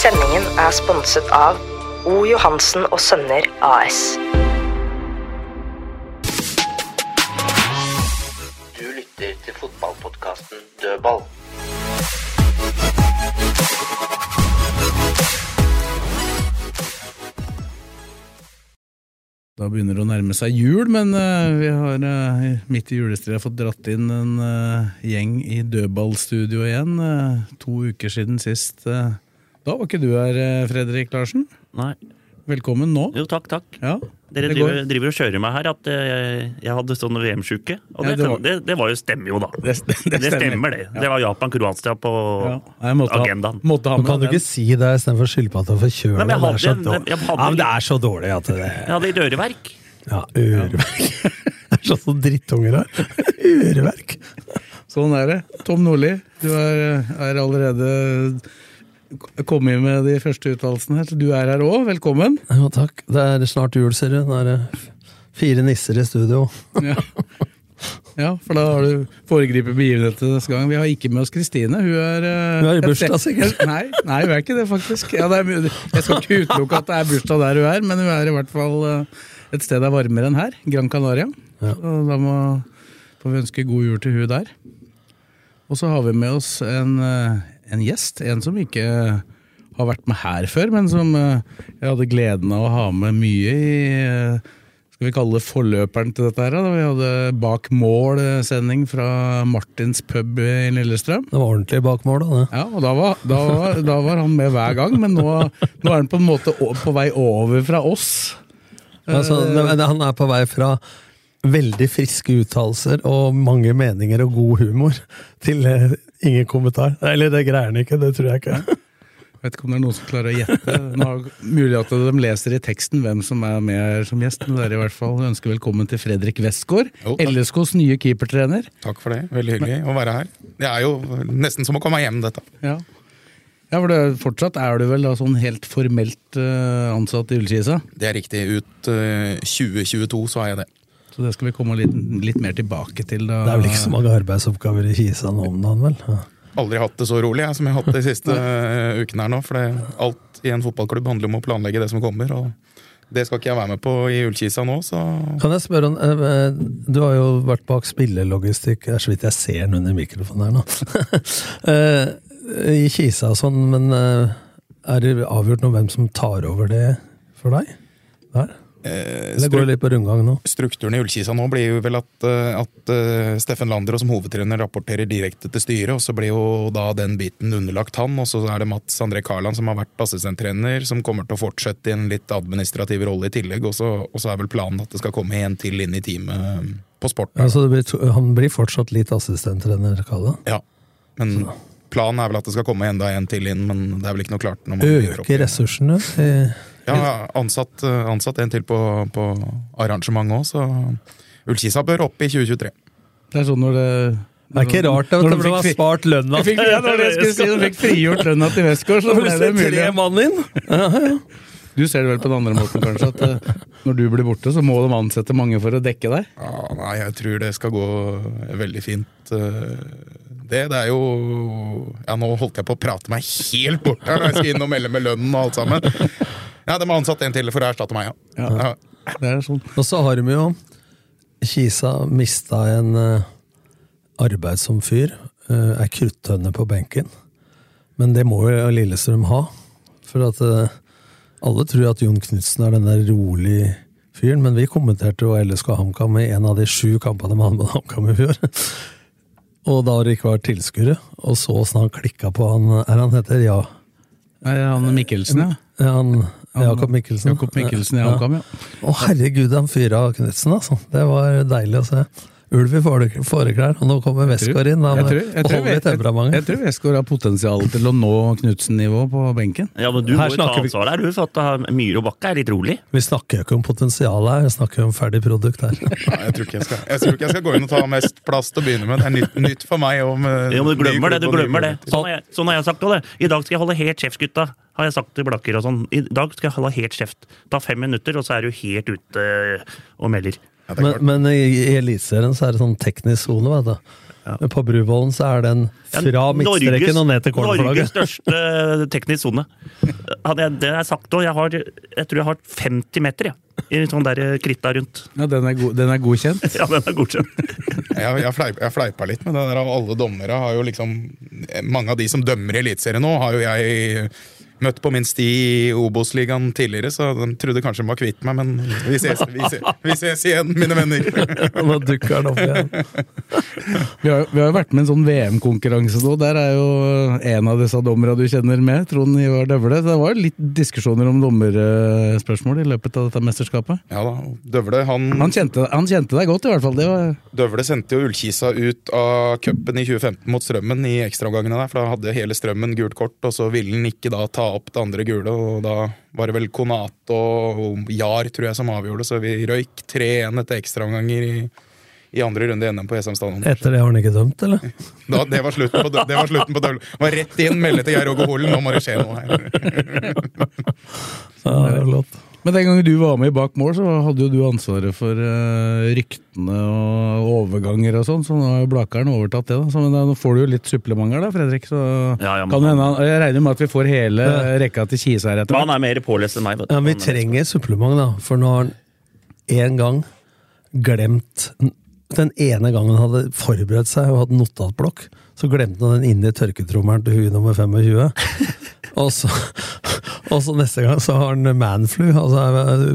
Sendingen er sponset av O. Johansen og Sønner AS. Du lytter til fotballpodkasten Dødball. Da begynner det å nærme seg jul, men eh, vi har eh, midt i julestria fått dratt inn en eh, gjeng i dødballstudio igjen. to uker siden sist. eh. Da var ikke du her, eh, Fredrik Larsen. Nei. Velkommen nå. Jo, takk, takk. Ja, Dere driver, driver og kjører meg her at jeg, jeg hadde sånn VM-sjuke. Og Ja, det, det var- det, det var jo stemmer jo, da. Det, det, Det stemmer, det. Det var Japan-Kroatia på Ja, jeg måtte ha, agendaen. måtte ha Men kan du ikke si det istedenfor skilpadde og er forkjøla? Nei, Det er så dårlig. jeg hadde- Ja, men det er så dårlig at det Jeg hadde litt øreverk. Ja, øreverk. Det er sånn som drittunger har. Øreverk. Sånn er det. Tom Nordli, du er, er allerede kommet med de første uttalelsene. Du er her òg, velkommen. Ja, takk. Det er snart jul, ser du. Det er fire nisser i studio. Ja. ja, for da har du foregripet begivenhetene neste gang. Vi har ikke med oss Kristine. Hun er eh, Hun er i bursdag, sikkert. Nei, nei, hun er ikke det, faktisk. Ja, det er, jeg skal ikke utelukke at det er bursdag der hun er, men hun er i hvert fall eh, et sted det er varmere enn her. Gran Canaria. Ja. Så da må får vi ønske god jul til hun der. Og så har vi med oss en, eh, en gjest, en som ikke har vært med her før, men som eh, jeg hadde gleden av å ha med mye i eh, skal vi kalle det forløperen til dette her, da vi hadde Bak mål-sending fra Martins pub i Lillestrøm. Det var ordentlig bak mål, da. Ja, og da var, da, var, da var han med hver gang, men nå, nå er han på en måte på vei over fra oss. Altså, Eh. han er på vei fra veldig friske uttalelser og mange meninger og god humor til eh, ingen kommentar. Eller det greier han ikke, det tror jeg ikke. Jeg vet ikke om det er noen som klarer å gjette. Nå har mulig at de leser i teksten hvem som er med her som gjest, men det er i hvert fall ønsker velkommen til Fredrik Westgård, LSKs nye keepertrener. Takk for det. Veldig hyggelig å være her. Det er jo nesten som å komme hjem, dette. Ja. ja, for det, fortsatt er du vel da sånn helt formelt eh, ansatt i Ullkisa, Det er riktig. Ut eh, 2022 så er jeg det. Så det skal vi komme litt, litt mer tilbake til. Da. Det er vel ikke så mange arbeidsoppgaver i Kisa nå om dagen, vel? Aldri hatt det så rolig jeg, som jeg har hatt de siste eh, ukene her nå. For alt i en fotballklubb handler om å planlegge det som kommer. og det skal ikke jeg være med på i Ullkisa nå, så Kan jeg spørre om eh, eh, Du har jo vært bak spillelogistikk, det er så vidt jeg ser den under mikrofonen her nå. Eh, I Kisa og sånn, men er det avgjort noe hvem som tar over det for deg? Der? Eh, det går litt på rundgang nå? Strukturen i Ullkisa nå blir jo vel at, eh, at uh, Steffen Landro som hovedtrener rapporterer direkte til styret, og så blir jo da den biten underlagt han, og så er det Mats André Karland som har vært assistenttrener, som kommer til å fortsette i en litt administrativ rolle i tillegg, og så, og så er vel planen at det skal komme en til inn i teamet eh, på sport. Altså, det blir, han blir fortsatt litt assistenttrener, Karland? Ja, men planen er vel at det skal komme enda en til inn, men det er vel ikke noe klart. Øke ressursene? eh, Ja, ansatt, eh, ansatt en til på, på arrangementet òg, så Ullkisa bør opp i 2023. Det er sånn når det Det er ikke rart at Når de har spart lønna. til ja, det jeg skulle si, de fikk frigjort lønna til Westgård, så ble det mulig. tre mann inn! Ja, ja. Du ser det vel på den andre måten, kanskje, at eh, når du blir borte, så må de ansette mange for å dekke deg? Ja, nei, jeg tror det skal gå veldig fint. eh, Det, det er jo Ja, nå holdt jeg på å prate meg helt bort her når jeg skal inn og melde med lønnen og alt sammen. Ja, de har ansatt en til for å erstatte meg, ja. ja. Det er sånn. Og så har de jo Kisa mista en uh, arbeidsom fyr. Uh, er kruttønne på benken. Men det må jo Lillestrøm ha. For at uh, alle tror at Jon Knutsen er den der rolig fyren, men vi kommenterte jo LSK HamKam i en av de sju kampene med HamKam i fjor. og da har det ikke vært tilskuere. Og så åssen han klikka på han Er han heter Ja? Er han Mikkelsen, ja. Ja, han, Jakob Mikkelsen. Jakob Mikkelsen i HamKam, ja. Å herregud, han fyra Knutsen, altså. Det var deilig å se. Ulv i fåre- fåreklær, og nå kommer Westgård inn. Han Jeg tror, jeg, tror, holder jeg, jeg, tror Westgård har potensial til å nå Knutsen-nivå på benken. Ja, men Du Her må jo ta ansvar der, du, for at Myhre og Bakke er litt rolig. Vi snakker jo ikke om potensial her, vi snakker om ferdig produkt her. Nei, jeg, tror ikke jeg, skal, jeg tror ikke jeg skal gå inn og ta mest plass til å begynne med. Det er nytt, nytt for meg. Om, Ja, men du glemmer det. du glemmer det. Sånn har jeg, sånn har jeg sagt det. I dag skal jeg holde helt kjeft, gutta. Har jeg sagt til Blakker og sånn. I dag skal jeg holde helt kjeft. Ta fem minutter, og så er du helt ute øh, og melder. Er Men, men i, i Eliteserien så er det sånn teknisk sone, vet du. Ja. På Bruvollen så er den fra midtstreken og ned til Norges største øh, teknisk sone. Det jeg sagt òg. Jeg, jeg tror jeg har 50 meter, jeg. I sånn der øh, kritta rundt. Ja, den er, go den er godkjent. Ja, den er godkjent. Jeg, jeg, fleip, jeg fleipa litt med det der. Alle dommere har jo liksom Mange av de som dømmer i Eliteserien nå, har jo jeg møtt på min sti i Obos-ligaen tidligere, så de trodde kanskje de var kvitt meg, men vi ses, vi ses, vi ses igjen, mine venner. Nå dukker han opp igjen. Vi har, vi har jo vært med i en sånn VM-konkurranse nå. Der er jo en av disse dommerne du kjenner med, Trond Ivar Døvle. Så det var jo litt diskusjoner om dommerspørsmål i løpet av dette mesterskapet. Ja da, Døvle han, Han kjente, han kjente deg godt, i hvert fall. Det var, Døvle sendte jo Ullkisa ut av cupen i 2015 mot Strømmen i ekstraomgangene der, for da hadde hele Strømmen gult kort, og så ville han ikke da ta opp det andre gule, og da var det vel Konat og Jar, tror jeg, som avgjorde, så vi røyk 3-1 etter ekstraomganger i, i andre runde i NM på Jessheim stadion. Etter det har han ikke dømt, eller? Da, det var slutten på, det var slutten på Døvle. Var rett inn, melde til Geir Åge Holen, nå må det skje noe her. Ja, det er flott. Men den gangen du var med i Bak mål, så hadde jo du ansvaret for uh, ryktene og overganger og sånn, så nå har jo Blakeren overtatt det. da. Så, men da, nå får du jo litt supplementer da, Fredrik. Så Ja, ja, men- kan hende, jeg regner med at vi får hele rekka til Kise her etter hvert. han er mer pålest enn meg. vet du. Ja, vi er- trenger supplement, da. For nå har han én gang glemt Den ene gangen han hadde forberedt seg og hatt notatblokk, så glemte han den inni tørketrommelen til hun nummer 25. og, så, og så neste gang så har han manflu, altså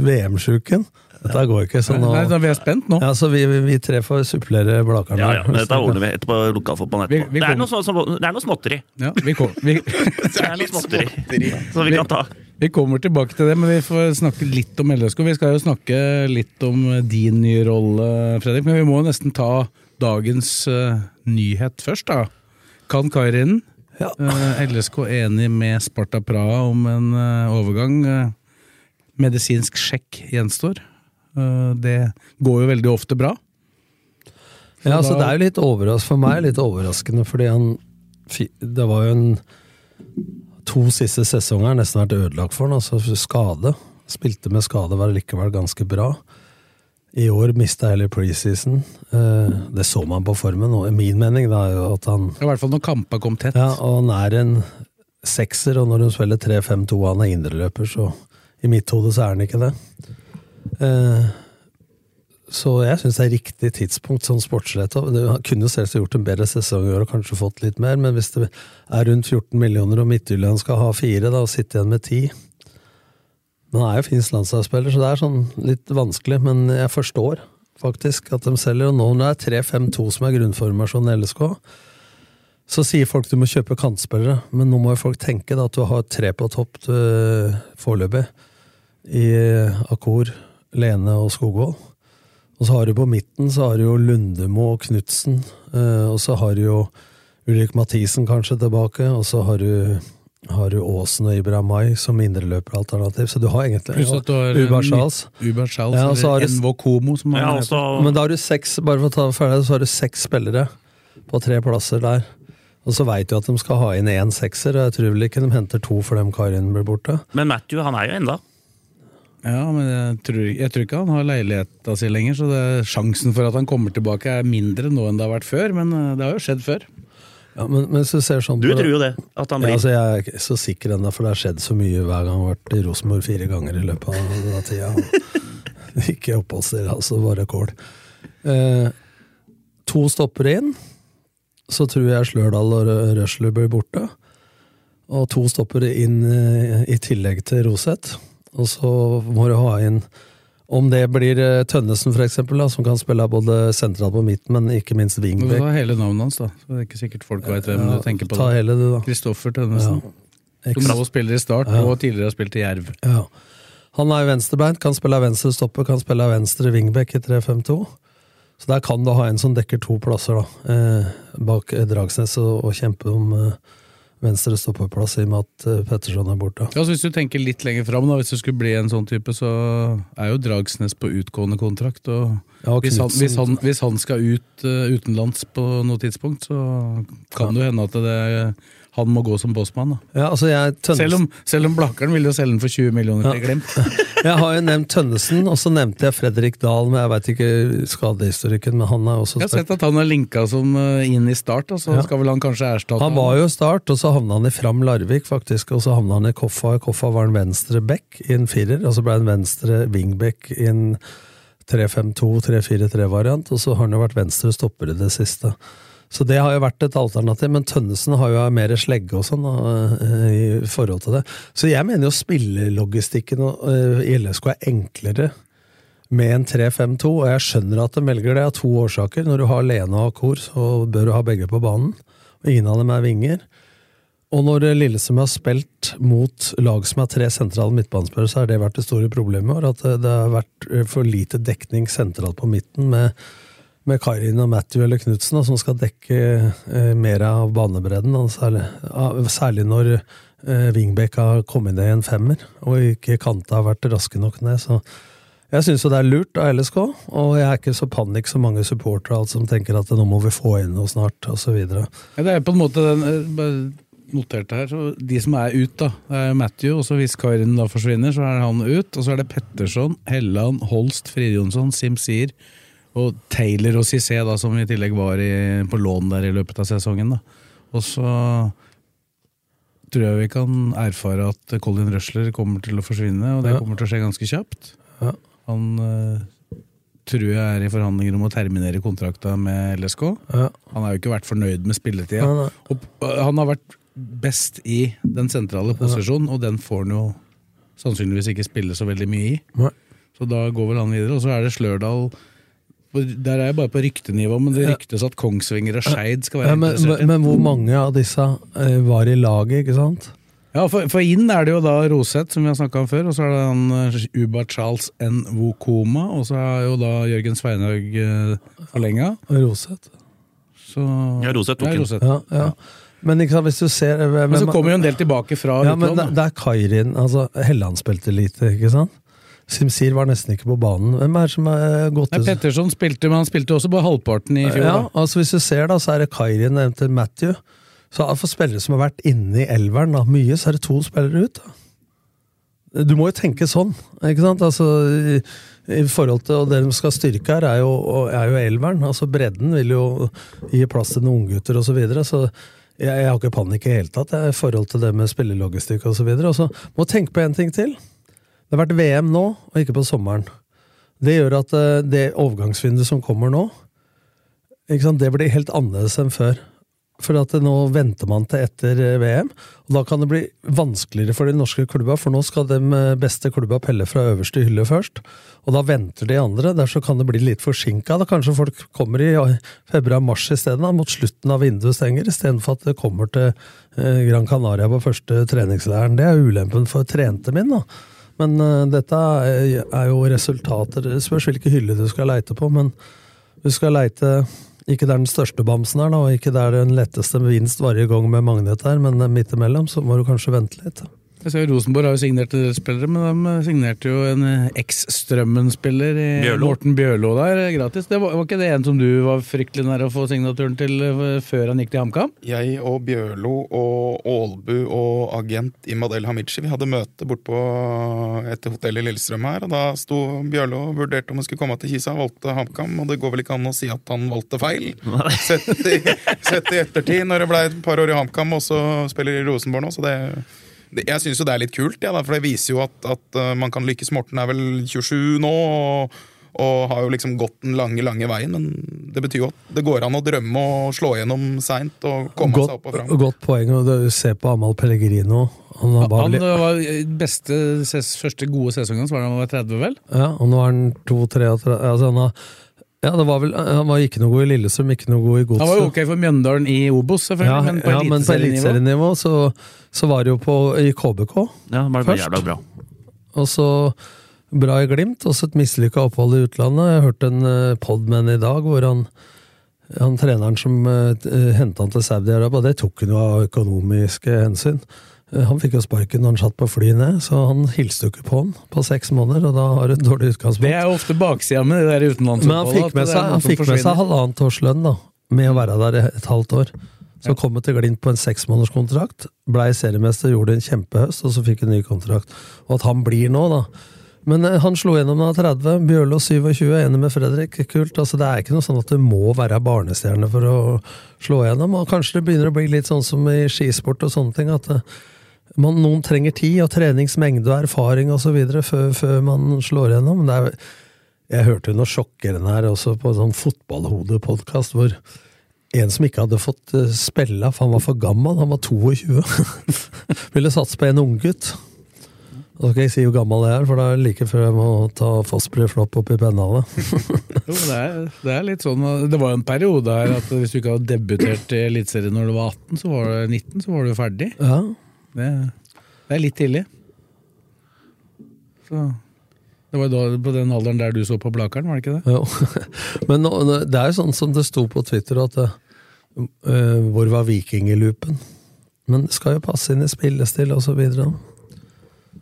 VM-sjuken. Dette går ikke, så nå Nei, da, vi er spent nå. ja, så vi, vi, vi tre får supplere Blakeren. Ja, ja, men dette ordner vi etterpå lokalfotballen etterpå. vi Det er noe, så, så, det er noe småtteri. Ja, vi, kom, vi, Det er noe småtteri som vi kan ta. vi kommer tilbake til det, men vi får snakke litt om LSK. Vi skal jo snakke litt om din nye rolle, Fredrik, men vi må jo nesten ta dagens uh, nyhet først, da. Kan Kairinen? Ja. Eh, LSK enig med Sparta Praha om en eh, overgang. Eh, medisinsk sjekk gjenstår. Det går jo veldig ofte bra. Ja, altså da- Det er jo litt overraskende for meg, litt overraskende, fordi han Det var jo en To siste sesonger har nesten vært ødelagt for han, altså skade. Spilte med skade, var likevel ganske bra. I år mista hele preseason. Eh, Det så man på formen, og min mening da er jo at han I hvert fall når kampa kom tett. Ja, og han er en sekser, og når hun spiller 3-5-2 og han er indreløper, så i mitt hode så er han ikke det. Eh, så jeg syns det er riktig tidspunkt sånn sportslig. Han kunne jo selvsagt gjort en bedre sesong i år og kanskje fått litt mer, men hvis det er rundt 14 millioner og Midtjylland skal ha fire, da, og sitte igjen med ti Men han er jo finsk landslagsspiller, så det er sånn litt vanskelig, men jeg forstår faktisk at de selger. Og nå når det er 3-5-2 som er grunnformasjonen i LSK, så sier folk du må kjøpe kantspillere, men nå må jo folk tenke da, at du har tre på topp foreløpig. I Akor, Lene og Skogvold. Og så har du på midten så har du jo Lundemo og Knutsen. øh, og så har du jo Ulrik Mathisen kanskje tilbake. Og så har du, har du Aasen og Ibra Mai som indreløperalternativ. Så du har egentlig Pluss at du har Ubar ny- Charles. Uber Charles, Ja, og så har eller du- Envo Komo, som Ja, også, Men da har du seks bare for å ta det ferdig, så har du seks spillere på tre plasser der. Og så veit du at de skal ha inn én sekser, og jeg tror vel ikke de henter to for dem Karin blir borte. men Matthew han er jo enda. Ja, men jeg tror, jeg tror ikke han har leiligheta si lenger, så det, sjansen for at han kommer tilbake er mindre nå enn det har vært før, men eh, det har jo skjedd før. Ja, men, men du ser sånn Du tror jo det, at han Ja, blir. altså jeg er ikke så sikker ennå, for det har skjedd så mye hver gang jeg har vært i Rosenborg fire ganger i løpet av denne tida. ikke oppholdssted, altså bare kål. Eh, to stopper inn, så tror jeg Slørdal og Rø- Røsler blir borte. Og to stoppere inn eh, i tillegg til Roseth. Og så må du ha inn om det blir eh, Tønnesen, for eksempel, da, som kan spille både sentralt på midten, men ikke minst wingback. Ta hele navnet hans, da. Så det er ikke sikkert folk vet hvem Ja, du tenker på. Ta det. hele det, da. Kristoffer Tønnesen. Ja. Som nå spiller i Start, Ja. og tidligere har spilt i Jerv. Ja. Han er venstrebeint, kan spille venstre stopper, kan spille venstre wingback i 3-5-2. Så der kan du ha en som dekker to plasser, da. Eh, bak eh, Dragsnes, og, og kjempe om eh, venstre stoppeplass, i og med at eh, Petterson er borte. Ja, så Hvis du tenker litt lenger fram, da, hvis du skulle bli en sånn type, så er jo Dragsnes på utgående kontrakt. og Ja, hvis, han, hvis, han, hvis han skal ut uh, utenlands på noe tidspunkt, så kan det jo hende at det, han må gå som bossmann. Ja, altså jeg, Selv om, selv om Blakkaren vil jo selge den for 20 millioner til Glimt. jeg har jo nevnt Tønnesen, og så nevnte jeg Fredrik Dahl, men jeg veit ikke skadehistorikken, men han er også Jeg har sett at han er linka som uh, inn i start, og så Ja. skal vel han kanskje erstatte Han var jo start, og så havna han i Fram Larvik, faktisk. Og så havna han i Koffa. I Koffa var han venstre back i en firer, og så ble han venstre wingback i en 3-5-2-3-4-3-variant, og så har han jo vært venstre stopper i det siste. Så det har jo vært et alternativ, men Tønnesen har jo mer slegge og sånn eh, i forhold til det. Så jeg mener jo spillelogistikken og, eh, i LSK er enklere med en 3-5-2, og jeg skjønner at de velger det av to årsaker. Når du har Lene og Kor, så bør du ha begge på banen, og ingen av dem er vinger. Og når Lillesund har spilt mot lag som har tre sentrale midtbanespillere, så har det vært det store problemet i år. At det har vært for lite dekning sentralt på midten med, med Karin og Matthew eller Knutsen, som skal dekke eh, mer av banebredden. Særlig, særlig når eh, Wingbeck har kommet ned i en femmer, og ikke Kanta har vært raske nok ned. så jeg syns jo det er lurt av LSK, og jeg er ikke så panikk som mange supportere som tenker at nå må vi få inn noe snart, osv. Ja, det er på en måte den eh, noterte her, så De som er ut, da. Det er Matthew, og hvis Karin da forsvinner, så er han ut. Og så er det Petterson, Helland, Holst, Fridjonsson, Simsir og Taylor og Cissé, da, som i tillegg var i, på lån der i løpet av sesongen. da. Og så tror jeg vi kan erfare at Colin Rushler kommer til å forsvinne, og det Ja. kommer til å skje ganske kjapt. Ja. Han uh, tror jeg er i forhandlinger om å terminere kontrakta med LSK. Ja. Han har jo ikke vært fornøyd med spilletida. Og øh, han har vært best i den sentrale posisjonen, og den får han jo sannsynligvis ikke spille så veldig mye i. Så da går vel han videre. Og så er det Slørdal Der er jeg bare på ryktenivå, men det ryktes at Kongsvinger og Skeid skal være Ja, men, interessert. men, men hvor mange av disse eh, var i laget, ikke sant? Ja, for, for inn er det jo da Roseth, som vi har snakka om før, og så er det han eh, Uba Charles Nwokoma, og så er jo da Jørgen Sveinhaug uh, forlenga. Roseth. Så Ja, Roseth tok Ja, den. Ja, ja. Men ikke sant, hvis du ser Men, Men så kommer jo en del tilbake fra ja, men utlån. det, det er Kairin altså Helland spilte lite, ikke sant? Simsir var nesten ikke på banen. Hvem er det som er gått Nei, Petterson spilte, men han spilte også bare halvparten i fjor. Ja, da. altså Hvis du ser, da, så er det Kairin nevnte Matthew. Så for spillere som har vært inne i elveren da, mye, så er det to spillere ut. da. Du må jo tenke sånn, ikke sant? Altså, i, i forhold til, og Det de skal styrke her, er jo, er jo elveren. altså Bredden vil jo gi plass til noen unggutter osv. Så, videre, så jeg, jeg har ikke panikk i hele tatt jeg, i forhold til det med spillelogistikk osv. Og så må tenke på en ting til. Det har vært VM nå, og ikke på sommeren. Det gjør at eh, det overgangsvinduet som kommer nå? Det blir helt annerledes enn før. For at nå venter man til etter eh, VM, og da kan det bli vanskeligere for de norske klubba, for nå skal de eh, beste klubba pelle fra øverste hylle først. Og da venter de andre, derfor kan det bli litt forsinka. Kanskje folk kommer i februar-mars isteden, mot slutten av vinduet stenger, istedenfor at det kommer til Gran Canaria på første treningsleiren. Det er ulempen for trente min, da. Men uh, dette er, jo resultater. Det spørs hvilke hylle du skal leite på, men du skal leite ikke der den største bamsen er, da, og ikke der den letteste vinst varer i gang med magnet er, men midt imellom, så må du kanskje vente litt. Jeg ser Rosenborg har jo signert en del spillere, men de signerte jo en eh, eks-Strømmen-spiller i Bjørlo. Morten Bjørlo der, eh, gratis. Det var, var ikke det en som du var fryktelig nær å få signaturen til eh, før han gikk til HamKam? Jeg og Bjørlo og Aalbu og agent Imadel Hamici vi hadde møte bort på et hotell i Lillestrøm her. og Da sto Bjørlo og vurderte om han skulle komme til Kisa, valgte HamKam. Og det går vel ikke an å si at han valgte feil. Sett i, sett i ettertid, når det ble et par år i HamKam, og så spiller i Rosenborg nå. så det- jeg syns jo det er litt kult, ja, for det viser jo at, at uh, man kan lykkes. Morten er vel 27 nå, og, og har jo liksom gått den lange, lange veien. Men det betyr jo at det går an å drømme og slå gjennom seint og komme seg opp og fram. Godt, godt poeng. og du ser på Amal Pellegrino. Han Han eh, var beste ses, første gode sesongen hans, var da han var 30, vel? Ja, og nå er han 2-33 altså han, har- ja, det var vel, han var ikke noe god i Lillestrøm, ikke noe god i Godset. Han var jo ok for Mjøndalen i Obos, selvfølgelig, ja, men på ja, eliteserienivå. eliteserienivå så, så var det jo på, i KBK. Ja, det var Først. bra. Og så bra i Glimt, også et mislykka opphold i utlandet. Jeg hørte en uh, pod med han i dag hvor han han treneren som uh, henta han til Saudi-Arabia, det tok han jo av økonomiske hensyn. Eh, Han fikk jo sparken når han satt på flyet ned, så han hilste jo ikke på han på seks måneder, og da har du et dårlig utgangspunkt. Det er jo ofte baksida med det der utenlandsoppholdet. Men han fikk med seg, han fikk med seg halvannet års lønn, da, med å være der et halvt år. Så kom han til Glimt på en seksmånederskontrakt, blei seriemester, gjorde en kjempehøst, og så fikk han ny kontrakt. Og at han blir nå, da. Men eh, han slo gjennom da 30, Bjørlo 27, enig med Fredrik. Kult. altså Det er ikke noe sånn at du må være barnestjerne for å slå gjennom. og Kanskje det begynner å bli litt sånn som i skisport og sånne ting, at eh, man, noen trenger tid og treningsmengde og erfaring osv. Før, før man slår gjennom. Det er, jeg hørte jo noe sjokkerende her også på en sånn fotballhodepodkast hvor en som ikke hadde fått eh, spille, for han var for gammel, han var 22, ville satse på en unggutt. Da skal jeg si hvor gammel jeg er, for det er like før jeg må ta Fossbury Flopp opp i pennalet. Jo, det, er, det er litt sånn Det var jo en periode her at hvis du ikke hadde debutert i Eliteserien når du var 18, så var du 19, så var du ferdig. Ja. Det, det er litt tidlig. Så Det var da, på den alderen der du så på Blakeren, var det ikke det? Jo. Men det er jo sånn som det sto på Twitter, at uh, hvor var Viking i loopen? Men det skal jo passe inn i spillestil og så videre.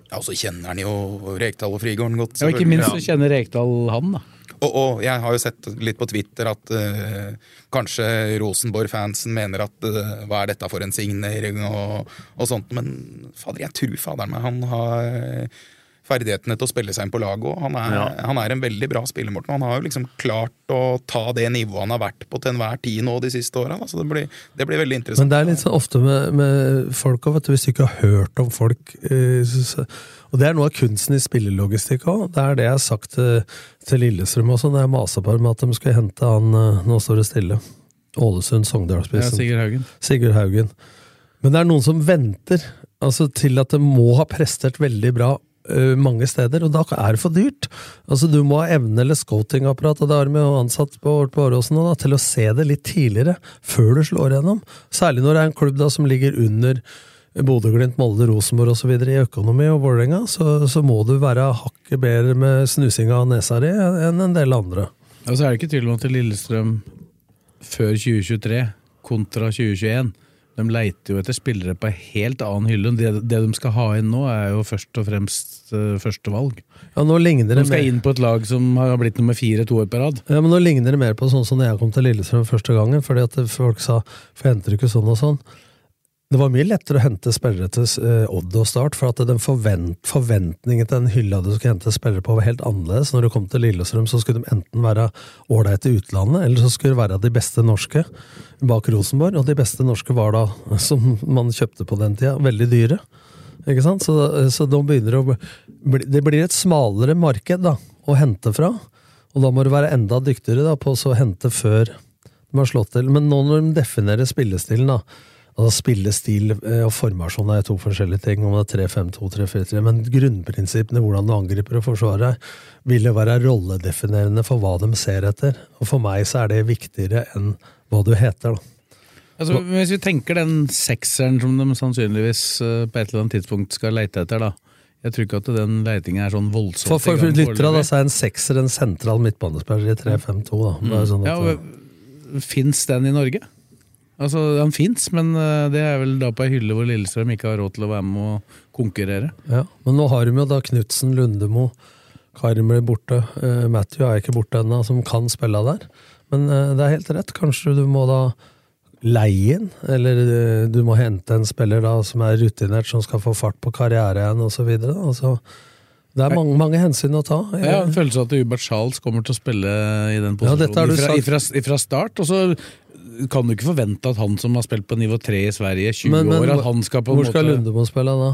Ja, og så kjenner han jo Rekdal og Frigården godt. Ja, og ikke minst så kjenner Rekdal han, da. Og, og jeg har jo sett litt på Twitter at uh, kanskje Rosenborg-fansen mener at uh, hva er dette for en signering og, og sånt, men fader, jeg tror faderen meg han har eh, ferdighetene til å spille seg inn på laget, òg. han er, Ja. han er en veldig bra spiller, Morten. Han har jo liksom klart å ta det nivået han har vært på til enhver tid nå de siste åra, så det blir, det blir veldig interessant. Men det er litt sånn ofte med, med folk òg, hvis du ikke har hørt om folk så- Og det er noe av kunsten i spillelogistikk òg. Det er det jeg har sagt til, til Lillestrøm også, når jeg masa på dem at de skulle hente han eh, Nå står det stille. Ålesund, Ja, Sigurd Haugen. Sigurd Haugen. Men det er noen som venter altså, til at det må ha prestert veldig bra uh, mange steder, og da er det for dyrt. Altså, du må ha evne eller scoutingapparat, og det har vi jo ansatt på, på Åråsen da, til å se det litt tidligere, før du slår gjennom. Særlig når det er en klubb da, som ligger under Bodø-Glimt, Molde, Rosenborg osv. i økonomi og Vålerenga, så, så må du være hakket bedre med snusing av nesa di enn en del andre. Og så er det ikke tvil om at Lillestrøm før 2023 kontra 2021 de leiter jo etter spillere på en helt annen hylle. Det, det de skal ha inn nå, er jo først og fremst uh, førstevalg. Ja, nå ligner De det skal mer- inn på et lag som har blitt nummer fire to år på rad. Ja, men Nå ligner det mer på sånn som da jeg kom til Lillestrøm første gangen. fordi at folk sa for henter du ikke sånn og sånn. Det var mye lettere å hente spillere til eh, Odd og Start, for at den forvent, forventningen til den hylla du skulle hente spillere på, var helt annerledes. Når du kom til Lillestrøm, så skulle de enten være ålreite i utlandet, eller så skulle de være de beste norske bak Rosenborg. Og de beste norske var da, som man kjøpte på den tida, veldig dyre. Ikke sant? Så, så de begynner å bli Det blir et smalere marked da, å hente fra. Og da må du være enda dyktigere da, på å hente før de har slått til. Men nå når de definerer spillestilen, da altså Spillestil stil og formasjon er to forskjellige ting, om det er 3-5-2, 3-4-3, men grunnprinsippene, hvordan du angriper og forsvarer vil jo være rolledefinerende for hva de ser etter. Og for meg så er det viktigere enn hva du heter, da. Altså, hvis vi tenker den sekseren som de sannsynligvis eh, på et eller annet tidspunkt skal leite etter, da. Jeg tror ikke at den leitingen er sånn voldsomt For, for, for lyttere da, så er en sekser en sentral midtbanespiller i 3-5-2. da. Sånn at, Ja, Fins den i Norge? Altså, Den fins, men eh, det er vel da på ei hylle hvor Lillestrøm ikke har råd til å være med og konkurrere. Ja, men nå har de jo da Knutsen, Lundemo, Karim blir borte. Uh, Matthew er ikke borte ennå, som kan spille der. Men uh, det er helt rett. Kanskje du må da leie inn, eller uh, du må hente en spiller da som er rutinert, som skal få fart på karrieren osv. Altså, det er mange, mange hensyn å ta. Jeg har en følelse av at Hubert Charles kommer til å spille i den Ja, posisjonen du ifra, ifra, ifra start. Og så kan du ikke forvente at han som har spilt på nivå 3 i Sverige i 20 Men- men år, at han skal på en Hvor skal måte Lundemo spille da?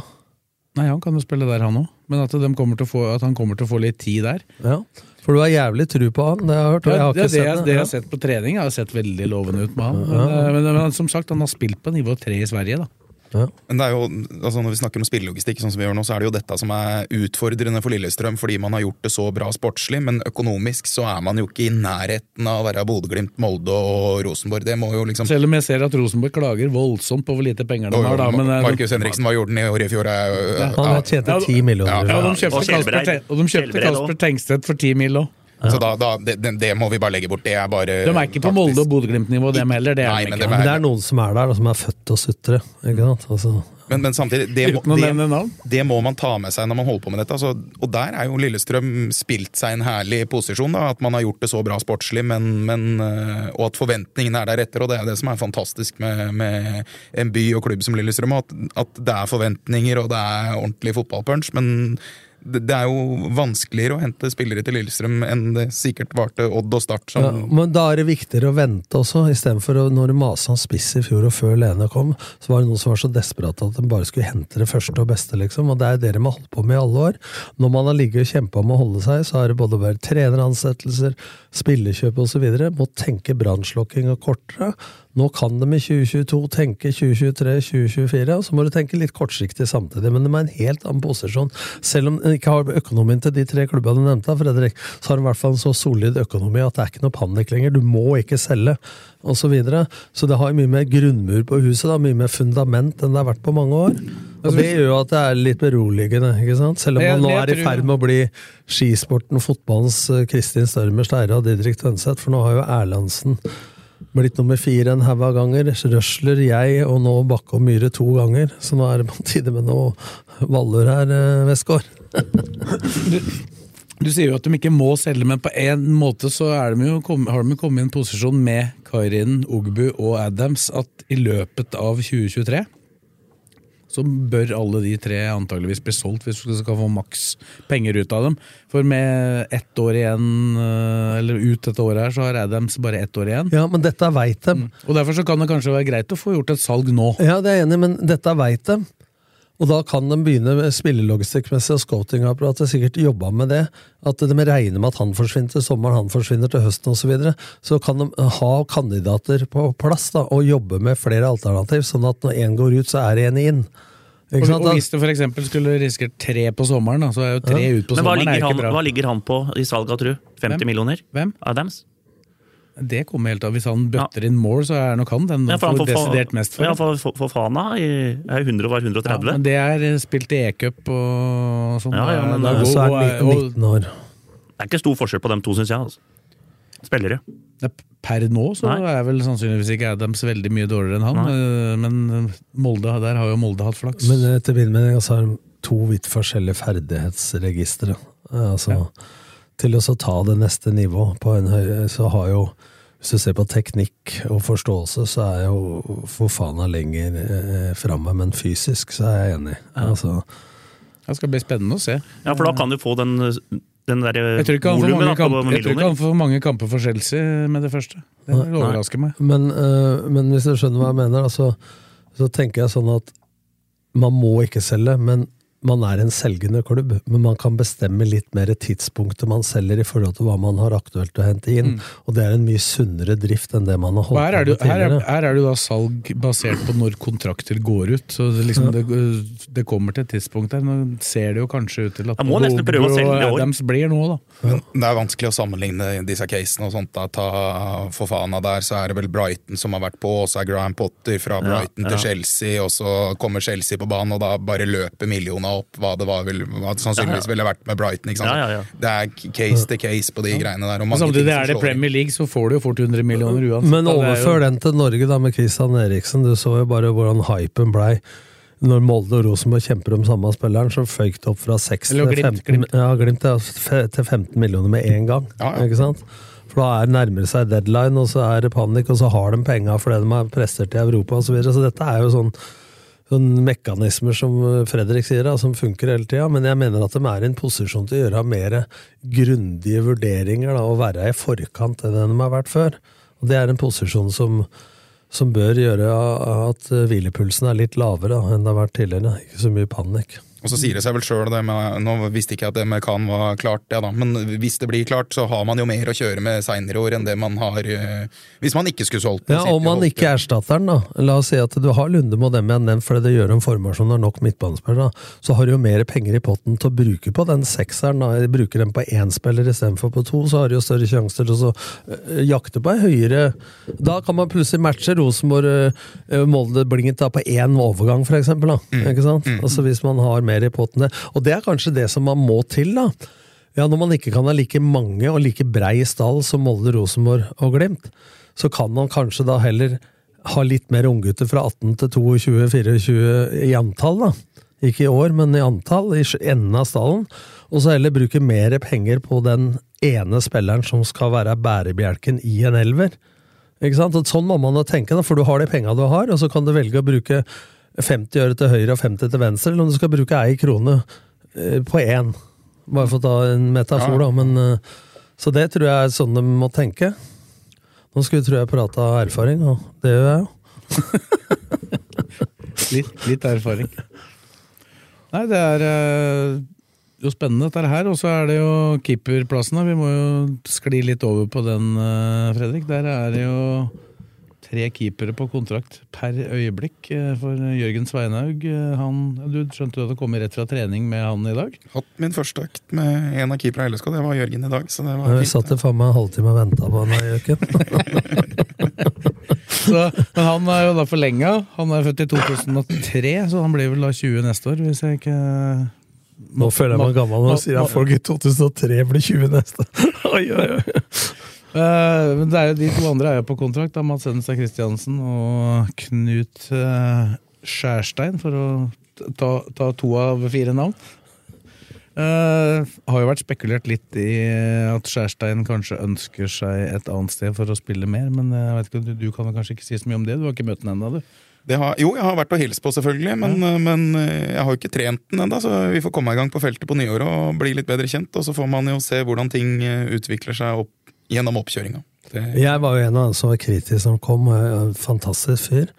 Nei, han kan jo spille der, han òg. Men at, kommer til å få, at han kommer til å få litt tid der. Ja. For du har jævlig tru på han, det har jeg hørt. Og jeg har det, det, jeg, det jeg har sett på trening, jeg har sett veldig lovende ut med han. Men, men, men, som sagt, han har spilt på nivå 3 i Sverige, da. Men det er jo, altså når vi snakker om spillelogistikk, sånn som vi gjør nå, så er det jo dette som er utfordrende for Lillestrøm, fordi man har gjort det så bra sportslig, men økonomisk så er man jo ikke i nærheten av å være Bodø-Glimt, Molde og Rosenborg. Det må jo liksom Selv om jeg ser at Rosenborg klager voldsomt på hvor lite penger de har, da. Men, eh, Markus Henriksen, hva gjorde han i året i fjor? Ja, Han har ti 10 millioner. ja, Og de kjøpte Kasper. Tengstedt for 10 mill. òg. Så da, da, det, det- må vi bare legge bort. Det er bare De er ikke på Molde- og Bodø-Glimt-nivå, dem heller. Det er Nei, de men ikke. det Men det er noen som er der, som er født og sutre. Ikke sant? Altså, Men, men samtidig, det må, det, det må man ta med seg når man holder på med dette. Altså, og der er jo Lillestrøm spilt seg en herlig posisjon. Da, at man har gjort det så bra sportslig, men, men, øh, og at forventningene er deretter. Og det er det som er fantastisk med, med en by og klubb som Lillestrøm. At, at det er forventninger og det er ordentlig fotballpunch. Men det er jo vanskeligere å hente spillere til Lillestrøm enn det sikkert var til Odd og Start. Som, ja, men da er det viktigere å vente også, istedenfor når masa om spiss i fjor og før Lene kom, så var det noen som var så desperate at de bare skulle hente det første og beste, liksom. Og det er det de har holdt på med i alle år. Når man har ligget og kjempa med å holde seg, så har det både vært treneransettelser, spillekjøp osv. Må tenke brannslukking og kortere. Nå kan de i 2022 tenke 2023-2024, og så må du tenke litt kortsiktig samtidig. Men de er en helt annen posisjon. Selv om de ikke har økonomien til de tre klubbene du nevnte, Fredrik, så har de i hvert fall en så solid økonomi at det er ikke noe panikk lenger. Du må ikke selge, osv. Så, videre. så det har mye mer grunnmur på huset, da, mye mer fundament enn det har vært på mange år. Og det gjør jo at det er litt beroligende, ikke sant? selv om man nå er i ferd med å bli skisporten, fotballens eh, Kristin Størmer Steire og Didrik Tønseth, for nå har jo Erlandsen blitt nummer fire en haug av ganger. Røsler, jeg og nå Bakke og Myhre to ganger. Så nå er det på tide med noe Valør her, eh, Westgård. Du sier jo at de ikke må selge, men på en måte så er de jo har de kommet i en posisjon med Kairin, Ogbu og Adams at i løpet av 2023 så bør alle de tre antageligvis bli solgt hvis du skal få maks penger ut av dem. For med ett år igjen, eh, eller ut dette året her, så har Adams bare ett år igjen. Ja, men dette veit de. Og derfor så kan det kanskje være greit å få gjort et salg nå. Ja, det er jeg enig i, men dette veit de. Og da kan de begynne med spillelogistikkmessig og scoutingapparatet sikkert jobba med det. At de regner med at han forsvinner til sommeren, han forsvinner til høsten osv. Så, videre. så kan de ha kandidater på plass da, og jobbe med flere alternativ, sånn at når én går ut, så er det en inn. Ikke Og, sant? og hvis for eksempel skulle risikert tre på sommeren, da, så er jo tre ut på Men hva sommeren er ligger, ikke han, bra. hva ligger han på i salg av tru? 50 Hvem? millioner? Hvem? Adams? Det kommer helt av. Hvis han bøtter inn mål, så er nok han den Ja, for han får desidert mest for. ja, for, for, for Fana i- er 100 var 130. Ja, men det er eh, spilt i e-cup og sånn. Ja, ja, men Da så er og- han og- 19 år. Det er ikke stor forskjell på dem to, syns jeg. Altså. Spillere. er Per nå så Nei. er vel sannsynligvis ikke Adams veldig mye dårligere enn han, Nei. men Molde, der har jo Molde hatt flaks. Men etter min mening så har de to vidt forskjellige ferdighetsregistre. Altså, Til å så ta det neste nivå på en høy, så har jo Hvis du ser på teknikk og forståelse, så er jo Fofana lenger eh, framme, men fysisk så er jeg enig. Altså, Det skal bli spennende å se. Ja, for da kan du få den, den der Jeg tror ikke han får mange, kamp, jeg mange kamper for Chelsea med det første. Det overrasker meg. men, uh, men hvis du skjønner hva jeg mener, da, så, så tenker jeg sånn at man må ikke selge, men man er en selgende klubb, men man kan bestemme litt mer tidspunktet man selger i forhold til hva man har aktuelt å hente inn. Og det er en mye sunnere drift enn det man har holdt her er, på med tidligere. her, er, her er det da salg basert på når kontrakter går ut. Så det, liksom, det, det kommer til et tidspunkt der. Nå ser det jo kanskje ut til at må nesten prøve å selge det. Adams blir nå, da. Men det er vanskelig å sammenligne disse casene og sånt. Da. Ta av der, så er det vel Brighton som har vært på, og så er Graham Potter fra Brighton ja. til Chelsea, og så kommer Chelsea på banen, og da bare løper opp hva det var, vel, hva det sannsynligvis ville vært med Brighton. Ikke sant? Ja, ja, ja. Det er case to case på de greiene der. Og mange samtidig ting som er det slår. Premier League, så får du jo fort 100 millioner uansett. Men. Er overfør den til Norge da med Christian Eriksen. Du så jo bare hvordan hypen blei. Når Molde og Rosenborg kjemper om samme spilleren, så føyk det opp fra 6 til 15, Glimt. Ja, glimt til 15 millioner med en gang. Ja, ja. Ikke sant? For da er nærmer det seg deadline, og så er det panikk, og så har de penga fordi de har presser i Europa osv. Så, videre. så dette er jo sånn, sånn mekanismer som eh, Fredrik sier, da, som funker hele tida. Men jeg mener at de er i en posisjon til å gjøre mer grundige vurderinger da, og være i forkant enn de har vært før. Og det er en posisjon som, som bør gjøre at hvilepulsen er litt lavere da, enn det har vært tidligere. Ikke så mye panikk. Og så sier det seg vel sjøl, nå visste ikke jeg at det med Khan var klart, ja da, men hvis det blir klart, så har man jo mer å kjøre med seinere år enn det man har øh, hvis man ikke skulle solgt den. Ja, Om man ikke erstatter den, da. La oss si at du har lunde og dem jeg har nevnt, fordi det gjør en formasjon og nok midtbanespillere, så har du jo mer penger i potten til å bruke på den sekseren. da. Bruker den på én spiller istedenfor på to, så har du jo større sjanser til å øh, jakte på ei høyere Da kan man plutselig matche Rosenborg, øh, Molde, Blinget da på én overgang, for eksempel. Da. Mm. Ikke sant? Mm. Altså Hvis man har mer i pottene. Og det er kanskje det som man må til, da. Ja, Når man ikke kan ha like mange og like brei stall som Molde, Rosenborg og Glimt, så kan man kanskje da heller ha litt mer unggutter fra 18 til 22-24 i antall, da. Ikke i år, men i antall, i enden av stallen. Og så heller bruke mer penger på den ene spilleren som skal være bærebjelken i en elver. Ikke sant? Sånn må man jo tenke, da, for du har de penga du har, og så kan du velge å bruke 50 øre til høyre og 50 til venstre, eller om du skal bruke ei krone eh, på én. Bare for å ta en metafor, Ja. da. Men, eh, så det tror jeg er sånn de må tenke. Nå skulle tro jeg prata erfaring, og det gjør jeg jo. Litt, litt erfaring. Nei, det er eh, jo spennende dette her. Og så er det jo keeperplassene. Vi må jo skli litt over på den, Fredrik. Der er det jo tre keepere på kontrakt per øyeblikk eh, for Jørgen Sveinhaug. Eh, Han, du skjønte du at det kom rett fra trening med han i dag? Hatt min første økt med en av keeperne i LSK, det var Jørgen i dag. Så det var Jeg fint. satt det faen meg en halvtime og venta på han i øken. Så, men han er jo da forlenga. Han er født i 2003, så han blir vel da 20 neste år, hvis jeg ikke Nå føler jeg meg gammel når jeg sier at folk i 2003 blir 20 neste. Oi, oi, oi. Eh, men det er De to andre er jo på kontrakt, da, Mats Henstad Christiansen og Knut uh, Skjærstein, for å ta, ta to av fire navn. Uh, har jo vært spekulert litt i at Skjærstein kanskje ønsker seg et annet sted for å spille mer, men jeg vet ikke, du, du kan kanskje ikke si så mye om det? Du har ikke møtt den ennå, du? Det har, jo, jeg har vært og hilst på, selvfølgelig, men, men eh, jeg har jo ikke trent den ennå. Så vi får komme i gang på feltet på nyåret og bli litt bedre kjent. Og så får man jo se hvordan ting utvikler seg opp, gjennom oppkjøringa. Jeg var jo en av dem som var kritisk når han kom. En fantastisk fyr.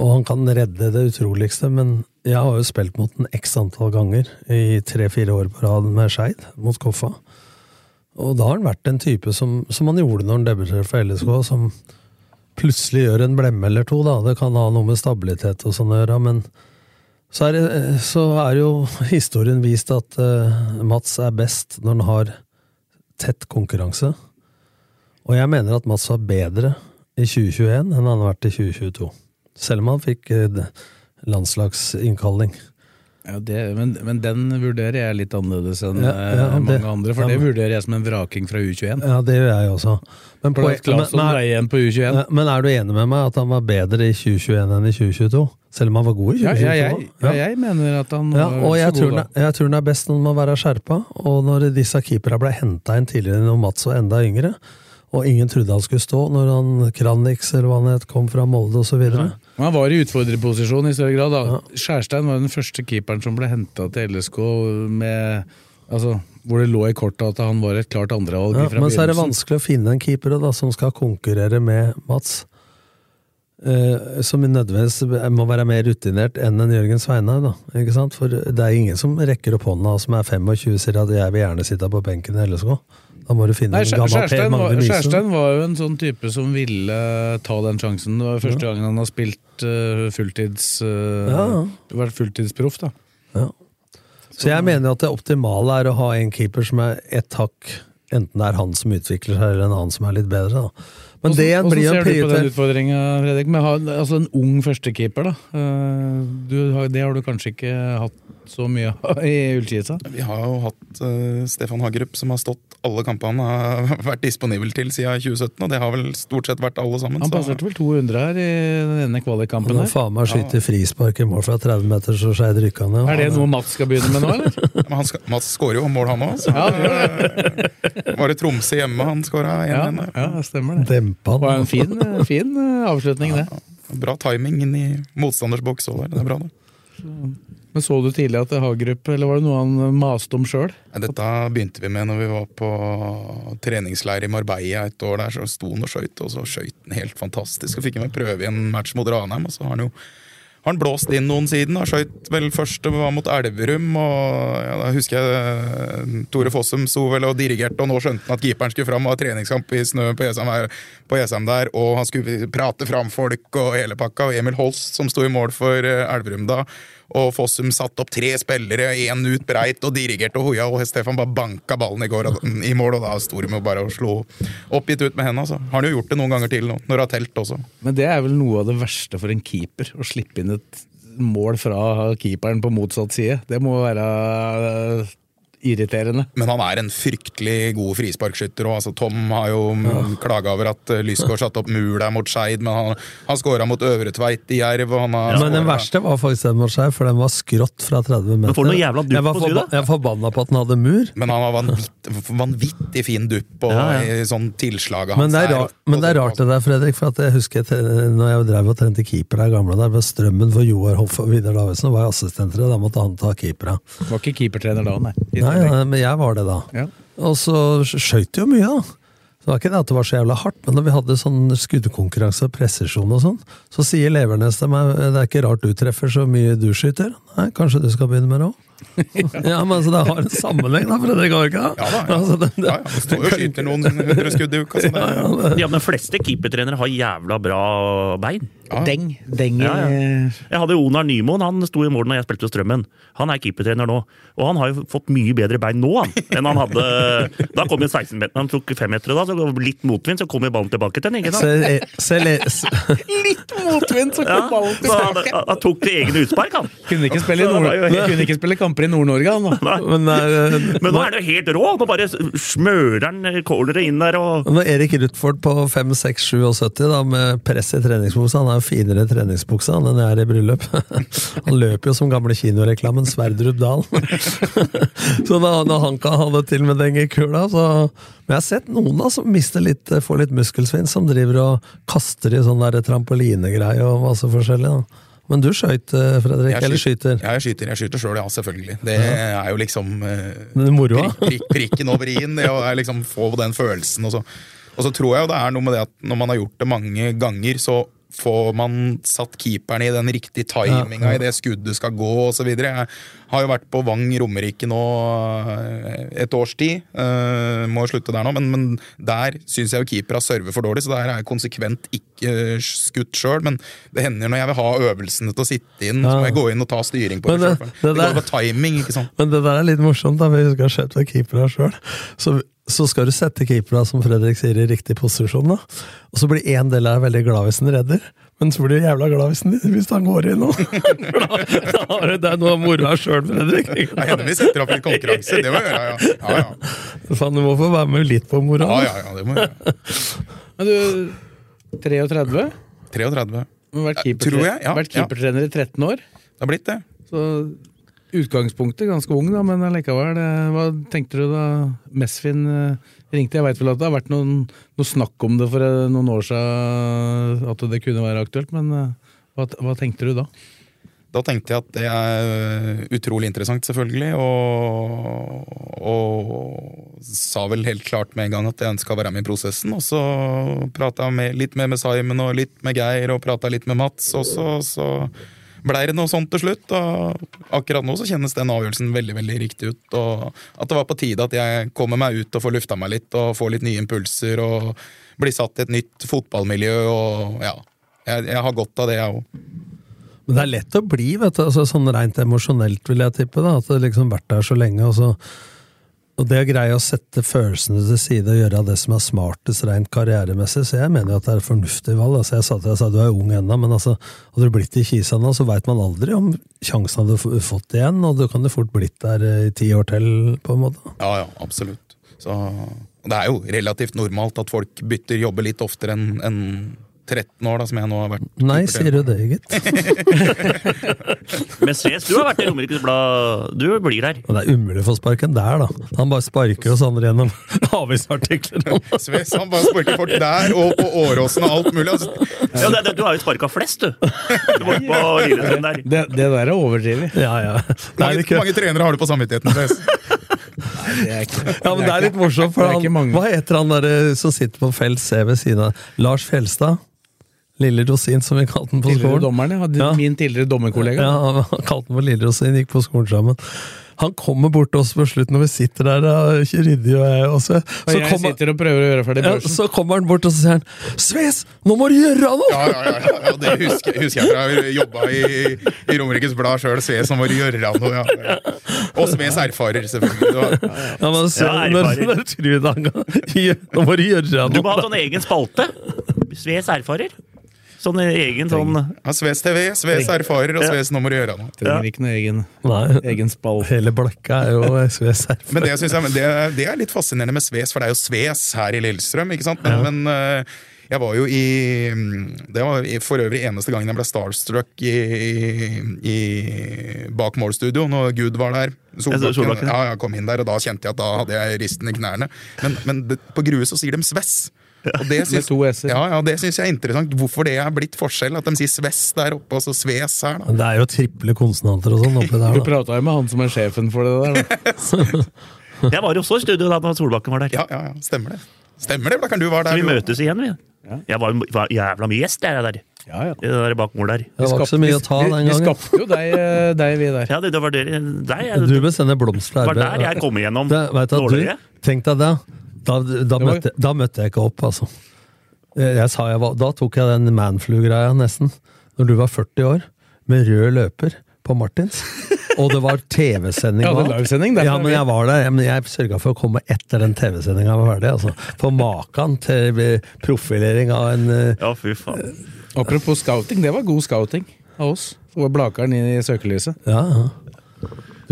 Og han kan redde det utroligste, men jeg har jo spilt mot den x antall ganger i tre-fire år på rad med Skeid, mot Koffa. Og da har han vært en type som, som han gjorde når han debuterte for LSK, som plutselig gjør en blemme eller to. da. Det kan ha noe med stabilitet og sånn å gjøre, men så er, det, så er jo historien vist at uh, Mats er best når han har tett konkurranse. Og jeg mener at Mats var bedre i 2021 enn han har vært i 2022. Selv om han fikk eh, landslagsinnkalling. Ja, det, men, men den vurderer jeg litt annerledes enn Ja, eh, ja, mange det- andre, for det vurderer jeg som en vraking fra U21. Ja, det gjør jeg også. Men, på, at men, er, igjen på U21. men, men er du enig med meg at han var bedre i 2021 enn i 2022? Selv om han var god i Ja, 2022? ja, jeg, ja, jeg mener at han Ja, var og jeg så tror, god da. jeg tror han er best når man må være skjerpa. Og når disse keeperne ble henta inn tidligere når Mats var enda yngre, og ingen trodde han skulle stå når han Kranix eller hva han het, kom fra Molde osv. Men Han var i utfordrerposisjon i større grad. da. Skjærstein var den første keeperen som ble henta til LSK med altså, hvor det lå i kortet at han var et klart andrevalg Ja, men så er det vanskelig å finne en keeper da, som skal konkurrere med Mats. Uh, som nødvendigvis må være mer rutinert enn en Jørgen sant? For det er ingen som rekker opp hånda og som er 25 og sier at 'jeg vil gjerne sitte på benken i LSK'. Da må du finne Nei, en var, Magne Skjærstein var jo en sånn type som ville ta den sjansen. Det var første gangen han har spilt uh, fulltids... Uh, Ja. Vært fulltidsproff, da. Ja. Så jeg mener at det optimale er å ha en keeper som er ett hakk Enten det er han som utvikler seg, eller en annen som er litt bedre. da. Men jo en ser du på den utfordringa, Fredrik? Med ha altså en ung førstekeeper, da. Eh, Du, det har du kanskje ikke hatt så mye i Ullkisa? Vi har jo hatt uh, Stefan Hagerup, som har stått alle kampene han har vært disponibel til siden 2017, og det har vel stort sett vært alle sammen. Han passerte vel 200 her i denne kvalikkampen Han må faen meg skyte frispark i mål fra 30 meter, så Skeid rykka ned. Er det noe Mats skal begynne med nå, eller? Men han skal, Mats skårer jo mål, han òg. Ja, det Var det Tromsø hjemme han skåra Ja, 1-1 Ja, ja, stemmer det. Dempa Det var en fin, fin eh, avslutning, det. Bra timing inn i motstanders boks òg der. Det er bra, det. Men Så du tidlig at Hagerup, eller var det noe han maste om sjøl? Dette begynte vi med når vi var på treningsleir i Marbella et år der. Så sto han og skøyt, og så skøyt han helt fantastisk. Og fikk han prøve i en match mot Ranheim, og så har han jo har han blåst inn noen siden. Har skøyt vel først det var mot Elverum, og ja, da husker jeg eh, Tore Fossum sto vel og dirigerte, og nå skjønte han at keeperen skulle fram og ha treningskamp i snø på Jessheim der, der, og han skulle prate fram folk og hele pakka, og Emil Holst som sto i mål for eh, Elverum da. Og Fossum satte opp tre spillere, én ut breit, og dirigerte og hoia, og Stefan bare banka ballen i, går, og, i mål, og da sto de med bare og slo oppgitt ut med hendene. Altså. Har han jo gjort det noen ganger til nå, når det har telt også. Men det er vel noe av det verste for en keeper, å slippe inn et mål fra keeperen på motsatt side. Det må være irriterende. Men han er en fryktelig god frisparkskytter òg. Altså, Tom har jo ja. klaga over at eh, Lysgård satte opp mur der mot Skeid, men han, han skåra mot Øvre Tveit i Jerv. Og han har Men den verste var faktisk den mot Skeid, for den var skrått fra 30 meter. Men får du noe jævla dupp jeg var, på forba jeg forbanna på at den hadde mur. Men han har vanvittig, vanvittig fin dupp og Ja, ja. sånn tilslaget hans. Men det, er rart, men det er rart det der, Fredrik, for at jeg husker når jeg drev og trente keeper der gamle der, ved Strømmen for Joar Hoff og Vidar Davidsen, var jeg assistenter, og da måtte han ta keepera. Var ikke keepertrener da, nei. Nei, nei, men jeg var det da. Ja. Og så skøyt jo mye, da. Så det var ikke det at det var så jævla hardt, men når vi hadde sånn skuddkonkurranse og presisjon og sånn, så sier Levernes til meg det er ikke rart du treffer så mye du skyter. Nei, kanskje du skal begynne med det òg? ja, men altså, det har en sammenheng, da, Fredrik Orka. Ja da, ja. Altså, det, det, Ja, ja, han står jo og skyter noen hundre skudd i uka. Sånn, ja, ja, det, Ja, men fleste keepertrenere har jævla bra bein. Ja. Deng. Deng Ja, ja. eh, Jeg hadde Onar Nymoen, han sto i mål når jeg spilte hos Strømmen. Han er keepertrener nå, og han har jo fått mye bedre bein nå han, enn han hadde Da kom jo 16-meteren, han tok femmetere da, så litt motvind, så kom jo ballen tilbake til le- s- Litt motvind, så Ja, kom ballen tilbake! han, han tok til egne utspark, han. Kunne ikke spille, Nord kunne ikke spille kamper i Nord-Norge, han. men, uh, Men nå er det jo helt rå! Nå bare smører han cornere inn der og Når Erik Rutford på 5, 6, 77 da, med press i treningsmosa, Han jo finere treningsbuksa enn jeg er i bryllup. Han løper jo som gamle kinoreklamen Sverdrup Dahl. Så da, når han kan ha det til med den kula, så Men jeg har sett noen da som mister litt, får litt muskelsvinn, som driver og kaster i sånn trampolinegreie og masse forskjellig. da. Men du skøyt, eh, Fredrik? Skyter, eller skyter-? Ja, jeg skyter. Jeg skyter sjøl, ja, selvfølgelig. Det er jo liksom eh, prikk, prikk, prikken over i-en. Det å liksom få den følelsen. Og så, og så tror jeg jo det er noe med det at når man har gjort det mange ganger, så får man satt keeperen i den riktige timinga Ja, ja. i det skuddet skal gå osv. Jeg har jo vært på Vang Romerike nå eh, et års tid. Uh, må slutte der nå, men, men der syns jeg jo keepera server for dårlig, så der er jeg konsekvent ikke skutt sjøl. Men det hender når jeg vil ha øvelsene til å sitte inn, så må jeg gå inn og ta styring på Men det det- det Det, går på timing, ikke sant. Men det der er litt morsomt, da, hvis vi husker jeg har sett med keepere sjøl. Så, skal du sette keepera, som Fredrik sier, i riktig posisjon, da. Og så blir en del av deg veldig glad hvis den redder, men så blir du jævla glad hvis, den, hvis han går inn nå. Da, da har du det er noe av moroa sjøl, Fredrik. Det hender vi setter opp litt konkurranse. Det må jeg gjøre, ja. Ja, ja. Du må få være med litt på moroa. ja, ja, ja det må jeg gjøre. Men du, 33? 33. Men vært keepertrener, ja, i 13 år. Det har blitt det. Så utgangspunktet ganske ung, da, men allikevel. eh, Hva tenkte du da Mesfin eh, ringte? Jeg veit vel at det har vært noen, noe snakk om det for eh, noen år siden, at det kunne være aktuelt, men eh, hva, hva tenkte du da? Da tenkte jeg at det er utrolig interessant, selvfølgelig. Og, og sa vel helt klart med en gang at jeg ønska å være med i prosessen. Og så prata jeg litt mer med Simon og litt med Geir og prata litt med Mats. Og så, så blei det noe sånt til slutt. Og akkurat nå så kjennes den avgjørelsen veldig veldig riktig ut. Og at det var på tide at jeg kommer meg ut og får lufta meg litt og får litt nye impulser. Og blir satt i et nytt fotballmiljø. Og ja, jeg, jeg har godt av det, jeg òg. Men det er lett å bli, vet du, altså, sånn rent emosjonelt, vil jeg tippe. da, At det liksom vært der så lenge. Og, så, og det å greie å sette følelsene til side og gjøre det som er smartest rent karrieremessig, så jeg mener jo at det er et fornuftig valg. altså Jeg sa til deg, at du er ung ennå, men altså, hadde du blitt i Kisa nå, så veit man aldri om sjansen hadde fått igjen, og du kan jo fort blitt der eh, i ti år til, på en måte. Ja, ja, absolutt. Så, det er jo relativt normalt at folk bytter jobber litt oftere enn enn 13 år, da, som jeg nå har vært. Nei, sier du det, gitt? Men Sves, du har vært i Romerikes Blad. Du blir der. Og det er umulig å få sparken der, da. Han bare sparker oss andre gjennom avisartikler. Sves han bare sparker folk der og på Åråsen og alt mulig. Altså. Ja, det, det, du har jo sparka flest, du. Du var på der. Det, det der er overdrevet. Ja, ja. Det er Mange, mange trenere har du på samvittigheten. Sves. Nei, det er ikke, ja, men det er litt morsomt, for er han, hva heter han der eh, som sitter på felt C ved siden av Lars Fjelstad? Lille Rosin, som vi kalte den på Tidligere skolen. dommeren, ja. Ja. Min tidligere dommerkollega. Ja, han kalte den for Lille Rosin, gikk på skolen sammen. Han kommer bort til oss på slutten når vi sitter der, ikke ryddig og jeg også. Og jeg sitter og prøver å gjøre ferdig ja, så kommer han bort og så sier han 'Sves, nå må du gjøre noe!' Ja, ja, ja, ja, det husker, husker jeg fra jeg jobba i, i Romerikes Blad sjøl. Sves nå må du gjøre noe. Ja. ja. Og Sves erfarer, selvfølgelig. Det var- Ja, men så, Ja, når, erfaring. når da Gjør- Nå må du gjøre Du må ha en sånn egen spalte. Sves erfarer. Sånn egen sånn Ja, Sves TV, Sves erfarer, og Sves nå må du gjøre noe. Trenger ikke noe egen, Nei, egen spall. hele blokka er jo Sves erfarer. Men det, jeg, det, det er litt fascinerende med Sves, for det er jo Sves her i Lillestrøm. ikke sant? Men, men eh, jeg var jo i Det var for øvrig eneste gangen jeg ble starstruck i, i, i bak målstudio, når Gud var der. Solbakken. Solbakken, ja. Ja, jeg kom inn der, og da kjente jeg at da hadde jeg risten i knærne. Men, men det, på Grue så sier de Sves. Og det Med syns, to s-er. ja, ja, det syns jeg er interessant. Hvorfor det er blitt forskjell. At de sier Sves der oppe, og så Sves her. da. Det er jo triple konsonanter og sånn oppi der. Du Da. prata jo med han som er sjefen for det der. Da. Jeg var jo også i studio da når Solbakken var der. Ja, ja, ja, stemmer det. Stemmer det, Blakkaren, du var Så vi møtes igjen, vi. Jeg var, var jævla mye gjest, jeg der. Ja, ja. Det der bakmål der. Det var ikke så mye å ta den gangen. vi skapte jo deg, eh, deg vi der. Ja, det, det var der, Deg, jeg, Du bør sende blomster det var der jeg kom igjennom Det, du, du, tenk deg det. Da, da, møtte, da møtte jeg ikke opp, altså. Jeg, jeg sa jeg var, da tok jeg den manflu-greia nesten. Når du var 40 år, med rød løper på Martins. Og det var TV-sending. Ja, det Ja, men jeg var der. Men jeg sørga for å komme etter den TV-sendinga var ferdig. Altså. For maken til profilering av en eh, Ja, fy faen. Apropos scouting, det var god scouting av oss. Og Blakeren i søkelyset. Ja, ja.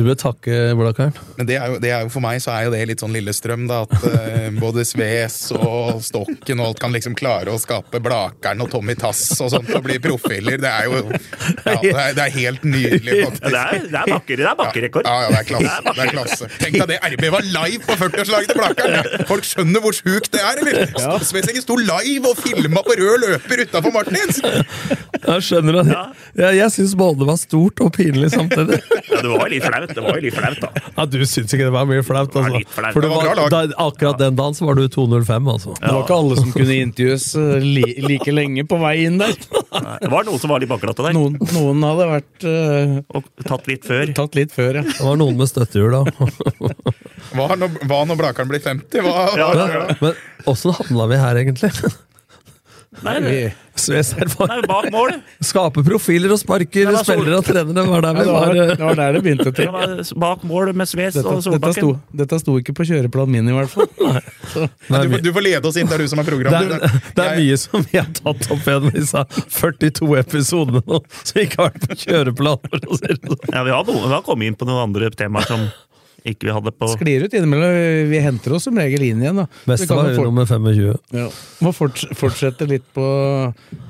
Du bør takke Blakkaren. Men det er, jo, det er jo for meg så er jo det litt sånn Lillestrøm, da. At eh, både Sves og Stokken og alt kan liksom klare å skape Blakkaren og Tommy Tass og sånt og bli profiler. Det er jo ja, det, er, det er helt nydelig, faktisk. Ja, det er, det er bakker, det er bakkerekord. Ja, ja, det er klasse. Det er klasse. Tenk deg det RB var live på 40-årslaget til Blakeren! Folk skjønner hvor sjukt det er, eller? Svesengen sto live og filma på rød løper utafor Martins! Jeg skjønner det. Jeg, jeg syns både var stort og pinlig samtidig. Ja, det var litt flaut. Det var jo litt flaut, da. Ja, Du syns ikke det var mye flaut? var Altså. litt flaut. For det Det var var, da, akkurat den dagen så var du 205, altså. Det var ikke alle som kunne intervjues eh, li like lenge på vei inn der. Nei, Det var noen som var litt bakglatte der. Noen, noen hadde vært uh, Og tatt litt før. tatt litt før, ja. Det var noen med støttehjul da. Hva når, hva når Blakeren blir 50? Hva, Ja, hva, ja, Men åssen havna vi her, egentlig? Nei, det, Sves erfaring. bak mål. Skape profiler og sparker Nei, så- spillere og trenere. Var der vi det, var, det var der det begynte. Til. bak mål med Sves Dette, og dette, sto, Solbakken. dette sto ikke på kjøreplanen min, i hvert fall. Så, Nei, du, du får lede oss inn, det er du som er det er, det er mye som vi har tatt opp igjen disse 42 episodene nå, som ikke har vært på kjøreplan. Sånn. Ja, vi har, vi har kommet inn på noen andre temaer som ikke vi hadde på sklir ut innimellom. Vi henter oss som regel inn igjen. da. Beste kan var fort- nummer 25. Ja. Må forts fortsette litt på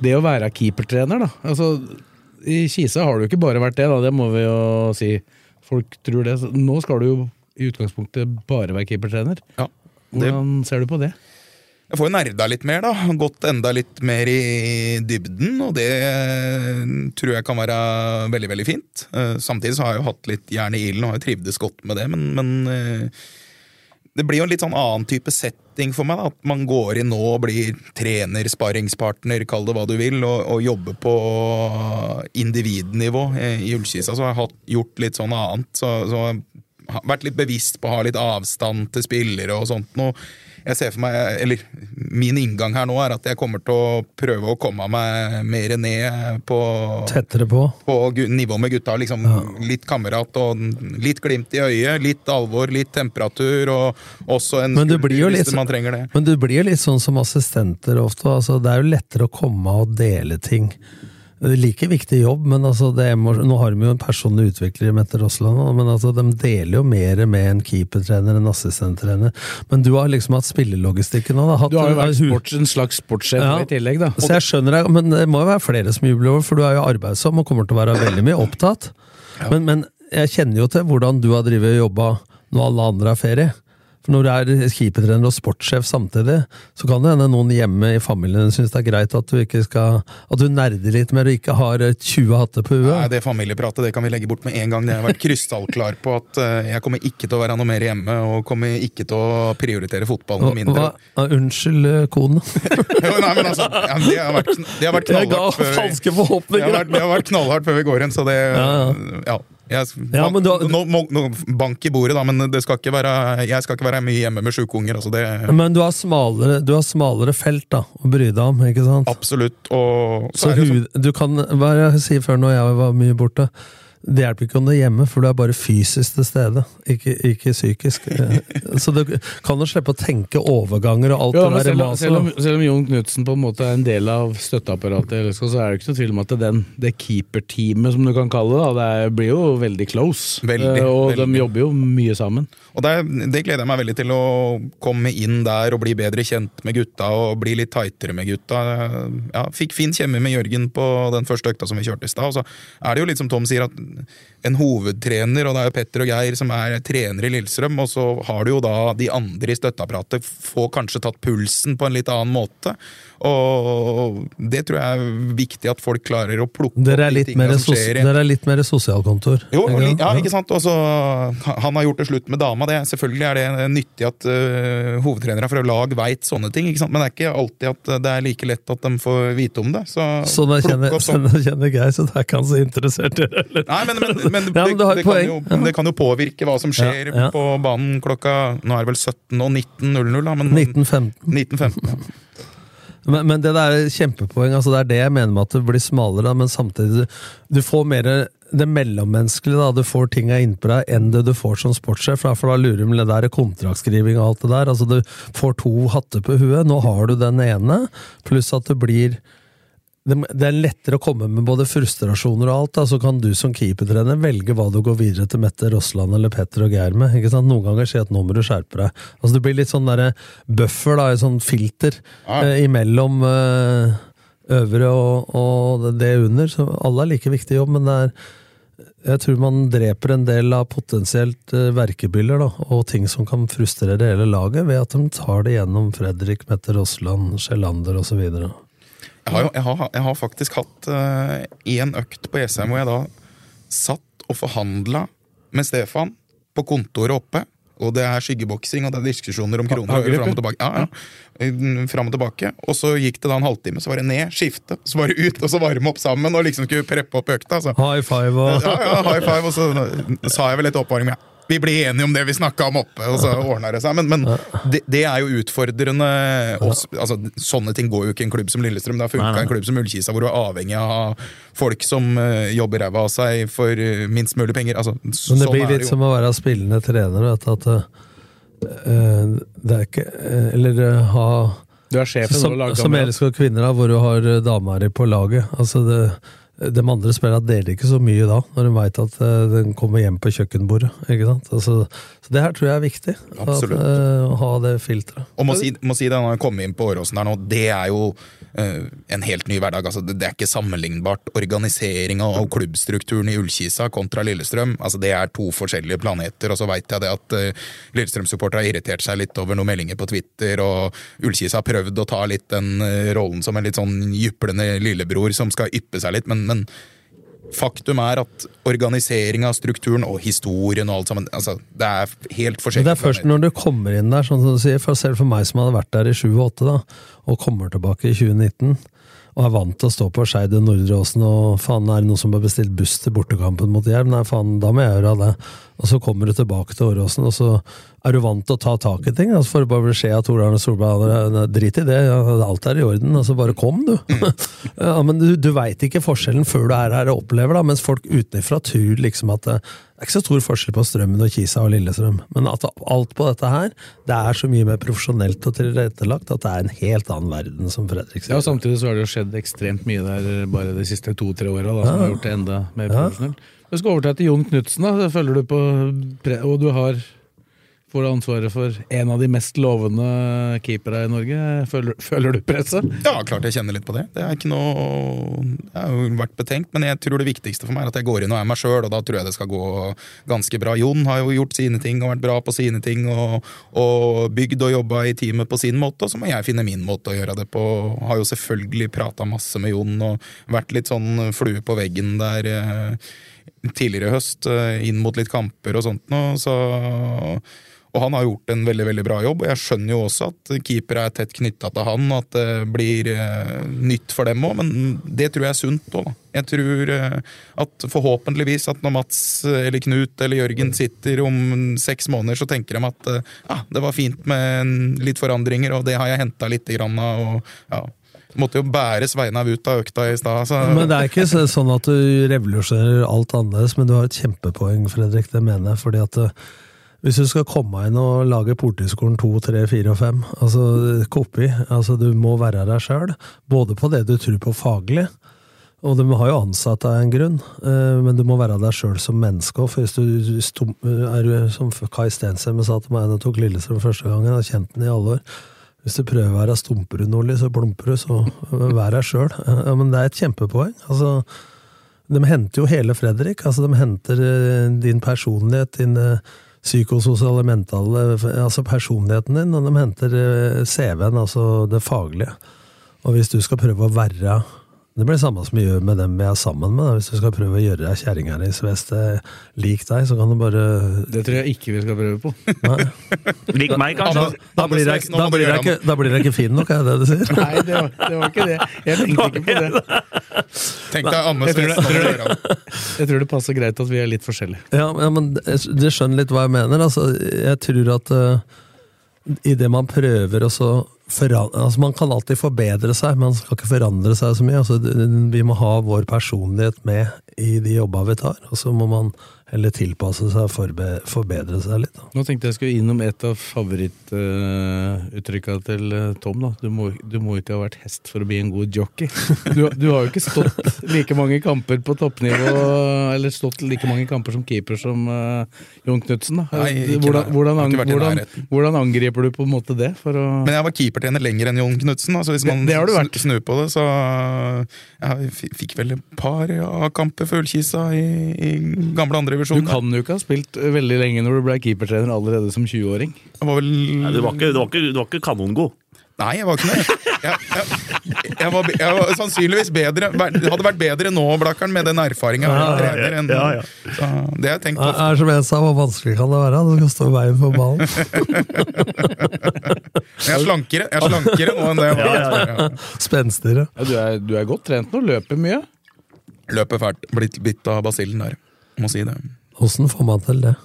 det å være keepertrener, da. Altså, I Kisa har du ikke bare vært det, da. Det må vi jo si. Folk tror det. Nå skal du jo i utgangspunktet bare være keepertrener. Ja, det, Hvordan ser du på det? Jeg får jo nerda litt mer, da. Gått enda litt mer i dybden, og det tror jeg kan være veldig, veldig fint. Eh, Samtidig så har jeg jo hatt litt jern i ilden og har jo trivdes godt med det, men, men eh, det blir jo en litt sånn annen type setting for meg. da, At man går inn nå og blir trener, sparringspartner, kall det hva du vil, og, og jobber på individnivå. Eh, I Ullkisa så har jeg hatt, gjort litt sånn annet. Så, så vært litt bevisst på å ha litt avstand til spillere og sånt noe. Jeg ser for meg, eller Min inngang her nå er at jeg kommer til å prøve å komme meg mer ned på Tettere på. på nivå med gutta. Liksom, Litt kamerat og litt glimt i øyet, litt alvor, litt temperatur, og også en skulder hvis man trenger det. men du blir jo litt sånn som assistenter ofte. Altså, det er jo lettere å komme og dele ting. Like viktig jobb, men altså det må, nå har de jo en personlig utvikler i Mette Rossland, men altså de deler jo mer med en keepertrener enn assistenttrener. Men du har liksom hatt spillelogistikken nå. Da, hatt, Du har jo vært sports, en slags sportssjef Ja. i tillegg, da. Så jeg skjønner deg, men det må jo være flere som jubler over, for du er jo arbeidsom og kommer til å være veldig mye opptatt. Men, men jeg kjenner jo til hvordan du har drevet og jobba når alle andre har ferie. For når du er keepertrener og sportssjef samtidig, så kan det hende noen hjemme i familien syns det er greit at du ikke skal At du nerder litt mer og ikke har eh, 20 hatter på huet. Nei, Det familiepratet det kan vi legge bort med en gang. Det har vært krystallklar på at eh, jeg kommer ikke til å være noe mer hjemme, og kommer ikke til å prioritere fotballen noe mindre. hva, unnskyld, eh, kone. Jo, nei, men altså, ja, det har vært, det har vært knallhardt før vi, det har, vært, det har vært knallhardt før vi går inn, så det Ja. Jeg, Ja, har- nå, må- nå, bank i bordet, da, men det skal ikke være, jeg skal ikke være mye hjemme med sjuke unger. Altså det, Men du har smalere, du har smalere felt da, å bry deg om, ikke sant? absolutt. Og så, Så hud, du kan, hva jeg sier før når jeg var mye borte? Det hjelper ikke om du er hjemme, for du er bare fysisk til stede, ikke, ikke psykisk. Så du kan jo slippe å tenke overganger og alt Jo, det men der selv, maset. selv, om, selv om Jon Knutsen på en måte er en del av støtteapparatet, så er det ikke noe tvil om at den, det keeperteamet, som du kan kalle det, det er, blir jo veldig close. Veldig, Eh, og veldig. de jobber jo mye sammen. Og det, det gleder jeg meg veldig til å komme inn der og bli bedre kjent med gutta og bli litt tightere med gutta. Ja, fikk fin kjemme med Jørgen på den første økta som vi kjørte i stad. Og så er det jo litt som Tom sier, at en hovedtrener, og det er jo Petter og Geir som er trenere i Lillestrøm, og så har du jo da de andre i støtteapparatet får kanskje tatt pulsen på en litt annen måte. Og det tror jeg er viktig at folk klarer å plukke Dere er opp de tingene mer, som skjer dere er litt mer sosialkontor. jo, ikke ja, ikke sant? Og så, han har gjort det slutt med dama. Det. Selvfølgelig er det nyttig at uh, hovedtrenere fra lag veit sånne ting, ikke sant? men det er ikke alltid at det er like lett at de får vite om det. Så, Sånn jeg kjenner, opp sånn. Geir, så det er ikke han så interessert i det. eller? Nei, men, men, men, men du det, det, kan jo, det kan jo påvirke hva som skjer på banen klokka Nå er det vel 17 og 19.00, da. Men 1915. 1915 ja. Men, men det der er kjempepoeng. altså Det er det jeg mener med at det blir smalere, da, men samtidig du, får mer det mellommenneskelige. da, Du får tinga innpå deg enn det du får som sportssjef. For da lurer du med det der kontraktskriving og alt det der. altså Du får to hatter på huet. Nå har du den ene, pluss at det blir det er lettere å komme med både frustrasjoner og alt. da, Så kan du som keepertrener velge hva du går videre til Mette Rossland eller Petter og Geir med. ikke sant? Noen ganger sier at nå må du skjerpe deg. Altså Det blir litt sånn derre buffer, da, et sånn filter Ja. eh, imellom eh, øvre og, og det under. Så alle er like viktig jobb, men det er jeg tror man dreper en del av potensielt eh, verkebyller da, og ting som kan frustrere hele laget, ved at de tar det gjennom Fredrik, Mette Rossland, Sjelander osv. Jeg har, jeg, har, jeg har faktisk hatt én økt på Jessheim hvor jeg da satt og forhandla med Stefan på kontoret oppe. Og det er skyggeboksing og det er diskusjoner om kroner øre fram og tilbake. Ja, ja. Fram og tilbake. Og så gikk det da en halvtime, så var det ned, skifte, så var det ut, og så varme opp sammen og liksom skulle preppe opp økta. Så. High five og Ja, ja, high five, og så sa jeg vel litt oppvarming ja. Vi blir enige om det vi snakka om oppe, og så ordna det seg. Men, men det, det er jo utfordrende. Også, altså, sånne ting går jo ikke i en klubb som Lillestrøm. Det har funka en klubb som Ullkisa, hvor du er avhengig av folk som eh, jobber ræva av seg for eh, minst mulig penger. Altså, Men det sånn blir litt det som å være spillende trener, vet du, at uh, det er ikke Eller uh, ha Du er sjefen som, som elsker Kvinner, da, hvor du har damer på laget. Altså det, de andre spillerne deler ikke så mye da, når de veit at eh, den kommer hjem på kjøkkenbordet. ikke sant? Altså, så det her tror jeg er viktig. Absolutt. At, uh, å ha det filteret. Og må si, må si det når jeg kommer inn på Åråsen her nå, det er jo uh, en helt ny hverdag. Altså, det, det er ikke sammenlignbart. Organiseringa og klubbstrukturen i Ullkisa kontra Lillestrøm, altså, det er to forskjellige planeter. Og så veit jeg det at uh, Lillestrøm-supportere har irritert seg litt over noen meldinger på Twitter, og Ullkisa har prøvd å ta litt den eh, rollen som en litt sånn jyplende lillebror som skal yppe seg litt, men, men Faktum er at organiseringa, strukturen og historien og alt sammen altså, Det er helt forskjellig. det er først når du kommer inn der, sånn som du sier, for selv for meg som hadde vært der i 7-8, da, og kommer tilbake i 2019, og er vant til å stå på Skeid og Nordre Åsen, og faen, er det noen som har bestilt buss til bortekampen mot Jerv? Nei, faen, da må jeg gjøre det. Og så kommer du tilbake til Åråsen, og så er du vant til å ta tak i ting. Altså får du bare beskjed av Tor Arne Solberg "Nei, drit i det, alt er i orden. altså bare kom, du. ja, men du, du veit ikke forskjellen før du er her og opplever det, mens folk utenfra tror liksom at det det er ikke så stor forskjell på Strømmen og Kisa og Lillestrøm. Men at alt på dette her, det er så mye mer profesjonelt og tilrettelagt at det er en helt annen verden, som Fredrik sier. Ja, Samtidig så har det jo skjedd ekstremt mye der bare de siste to-tre åra som har gjort det enda mer Ja. Vi skal overta til Jon Knutsen. følger du på og du har får ansvaret for en av de mest lovende keepere i Norge. Føler, føler du presset? Ja, klart jeg kjenner litt på det. Det er ikke noe Jeg har jo vært betenkt, men jeg tror det viktigste for meg er at jeg går inn og er meg sjøl, og da tror jeg det skal gå ganske bra. Jon har jo gjort sine ting og vært bra på sine ting, og, og bygd og jobba i teamet på sin måte, og så må jeg finne min måte å gjøre det på. Har jo selvfølgelig prata masse med Jon og vært litt sånn flue på veggen der eh, tidligere i høst, eh, inn mot litt kamper og sånt noe, så og han har gjort en veldig veldig bra jobb, og jeg skjønner jo også at keepere er tett knytta til han, og at det blir eh, nytt for dem òg, men det tror jeg er sunt òg, da. Jeg tror eh, at forhåpentligvis at når Mats eller Knut eller Jørgen sitter om seks måneder, så tenker de at ja, det var fint med litt forandringer, og det har jeg henta litt grann av, og ja. Måtte jo bære Sveinhaug ut av økta i stad. Men det er ikke sånn at du revolusjonerer alt annerledes, men du har et kjempepoeng, Fredrik. Det mener jeg. fordi at eh, hvis du skal komme inn og lage Politiskolen 2, 3, 4 og 5, altså kopi altså Du må være deg sjøl, både på det du tror på faglig, og de har jo ansatt deg en grunn, eh, men du må være deg sjøl som menneske òg. Hvis du stum, er du, som Kai Stensheim sa til meg da jeg tok Lillestrøm første gangen, har kjent den i alle år hvis du prøver å være stumperud, Nordli, så plumper du, så vær deg sjøl. Ja, men det er et kjempepoeng. Altså, de henter jo hele Fredrik. altså De henter eh, din personlighet, din eh, psykososiale, mentale Altså personligheten din, og de henter eh, CV-en, altså det faglige. Og hvis du skal prøve å være Det blir det samme som vi gjør med dem vi er sammen med. da. Hvis du skal prøve å gjøre deg kjerringa di lik deg, så kan du bare Det tror jeg ikke vi skal prøve på. Lik meg, kanskje? da, blir jeg, da, blir jeg ikke, da blir jeg ikke fin nok, er det det du sier? Nei, det var, det var ikke det. Jeg tenkte ikke på det. Tenk deg Anne Jeg tror det- Svendsen jeg tror det- passer greit at vi er litt forskjellige. Ja, ja, men du skjønner litt hva jeg mener. Altså, jeg tror at uh, idet man prøver å så foran- altså, Man kan alltid forbedre seg, man skal ikke forandre seg så mye. Altså, vi må ha vår personlighet med i de jobba vi tar, og så må man heller tilpasse seg forbe forbedre seg litt. Da. Nå tenkte jeg skulle innom et av favorittuttrykka til eh, Tom. da. Du må, du må ikke ha vært hest for å bli en god jockey. Du, du har jo ikke stått like mange kamper på toppnivå, eller stått like mange kamper som keeper som uh, Jon Knutsen. da. Hvordan, hvordan, hvordan, hvordan angriper du på en måte det? For å Men jeg var keepertrener lenger enn Jon Knutsen. Altså hvis man det har du vært. snur på det, så Jeg fikk vel et par A-kamper for Ullkisa i, i gamle du kan jo ikke ha spilt veldig lenge når du ble keepertrener allerede som 20-åring. Var vel... Nei, du, var ikke, du, var ikke, du var ikke kanongod. Nei, jeg var ikke det. Jeg, jeg, jeg, var, jeg var sannsynligvis bedre hadde vært bedre nå, Blakkaren, med den erfaringa Ja, Ja, ja. Så det har jeg tenkt ofte. er som jeg sa, hvor vanskelig kan det være? Du skal stå i veien for ballen. Jeg er slankere, jeg er slankere nå enn det jeg var. Ja, ja, Spenstigere. Ja, du, er, du er godt trent nå, løper mye. Løper fælt. Blitt bitt av basillen der. Må si det. Åssen får man til det?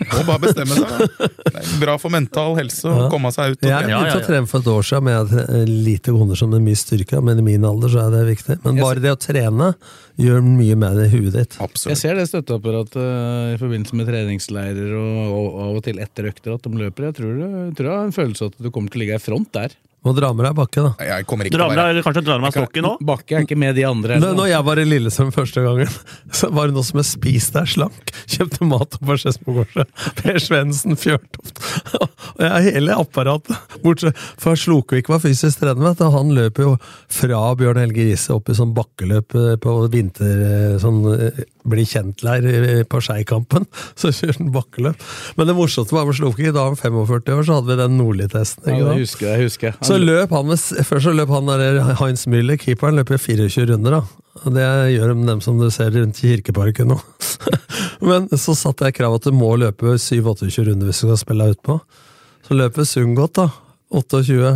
Må bare bestemme seg. Det er bra for mental helse å Ja. komme seg ut. Og Jeg begynte Ja, ja, å trene for et år siden med lite hunder som er mye styrke, men i min alder så er det viktig. Men bare det å trene gjør mye med det i huet ditt. Jeg ser det støtteapparatet eh, i forbindelse med treningsleirer og, og av og til etter økter at de løper. Jeg tror, det, jeg tror jeg har en følelse av at du kommer til å ligge i front der. Må dra med deg bakke, da. Jeg kommer ikke Dra med deg, kanskje dra med deg stokken nå? Bakke er ikke med de andre. Eller? når jeg var i Lillesand første gangen, så var det noe som het Spis deg slank. Kjøpte mat på Skedsmokorset. Per Svendsen, Fjørtoft. Og jeg hele apparatet. Bortsett fra Slokvik var fysisk trener, vet du. Han løper jo fra Bjørn Helge Riise opp i sånn bakkeløp eh, på vinter... eh, sånn eh, bli kjent-leir på Skeikampen. Så kjørte han bakkeløp. Men det morsomste var med Slokvik. Da han var 45 år, så hadde vi den Nordli-testen. Ja, det husker jeg. husker jeg. Så løp han med, Først så løp han der Heinz Müller, keeperen, løper 24 runder. da. Det gjør de dem som du ser rundt i Kirkeparken nå. Men så satte jeg krav at du må løpe 27-28 runder hvis du skal spille deg utpå. Så løper Sundgodt, da. 28.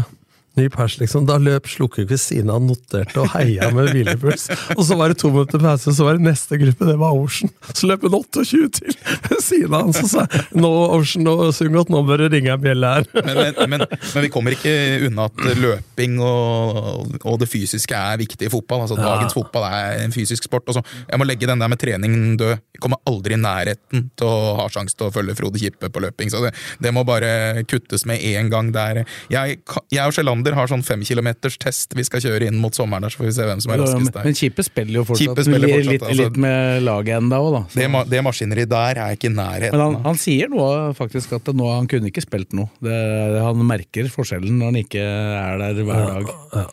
Ny pers, liksom. Da løp Slukkvik ved siden av, noterte og heia med hvilepuls. Og så var det to minutter pause, så var det neste gruppe, det var Ocean. Så løp hun 28 til ved siden av han, så sa jeg nå Ocean og Sungot, nå bør det ringe en bjelle her. men, men, men, men vi kommer ikke unna at løping og, og det fysiske er viktig i fotball. Altså, dagens fotball er en fysisk sport. Og så, jeg må legge den der med treningen død. Jeg kommer aldri i nærheten til å ha sjanse til å følge Frode Kippe på løping. Så det, det må bare kuttes med en gang der. Jeg, jeg og Sjelander Lander har sånn femkilometerstest vi skal kjøre inn mot sommeren der, så får vi se hvem som er raskest der. men Kippe spiller jo fortsatt, spiller fortsatt, litt, altså. litt med laget enda òg, da. Det, det maskineriet der er ikke i nærheten. Men han, han sier nå faktisk at nå, han kunne ikke spilt noe. Det, han merker forskjellen når han ikke er der hver dag.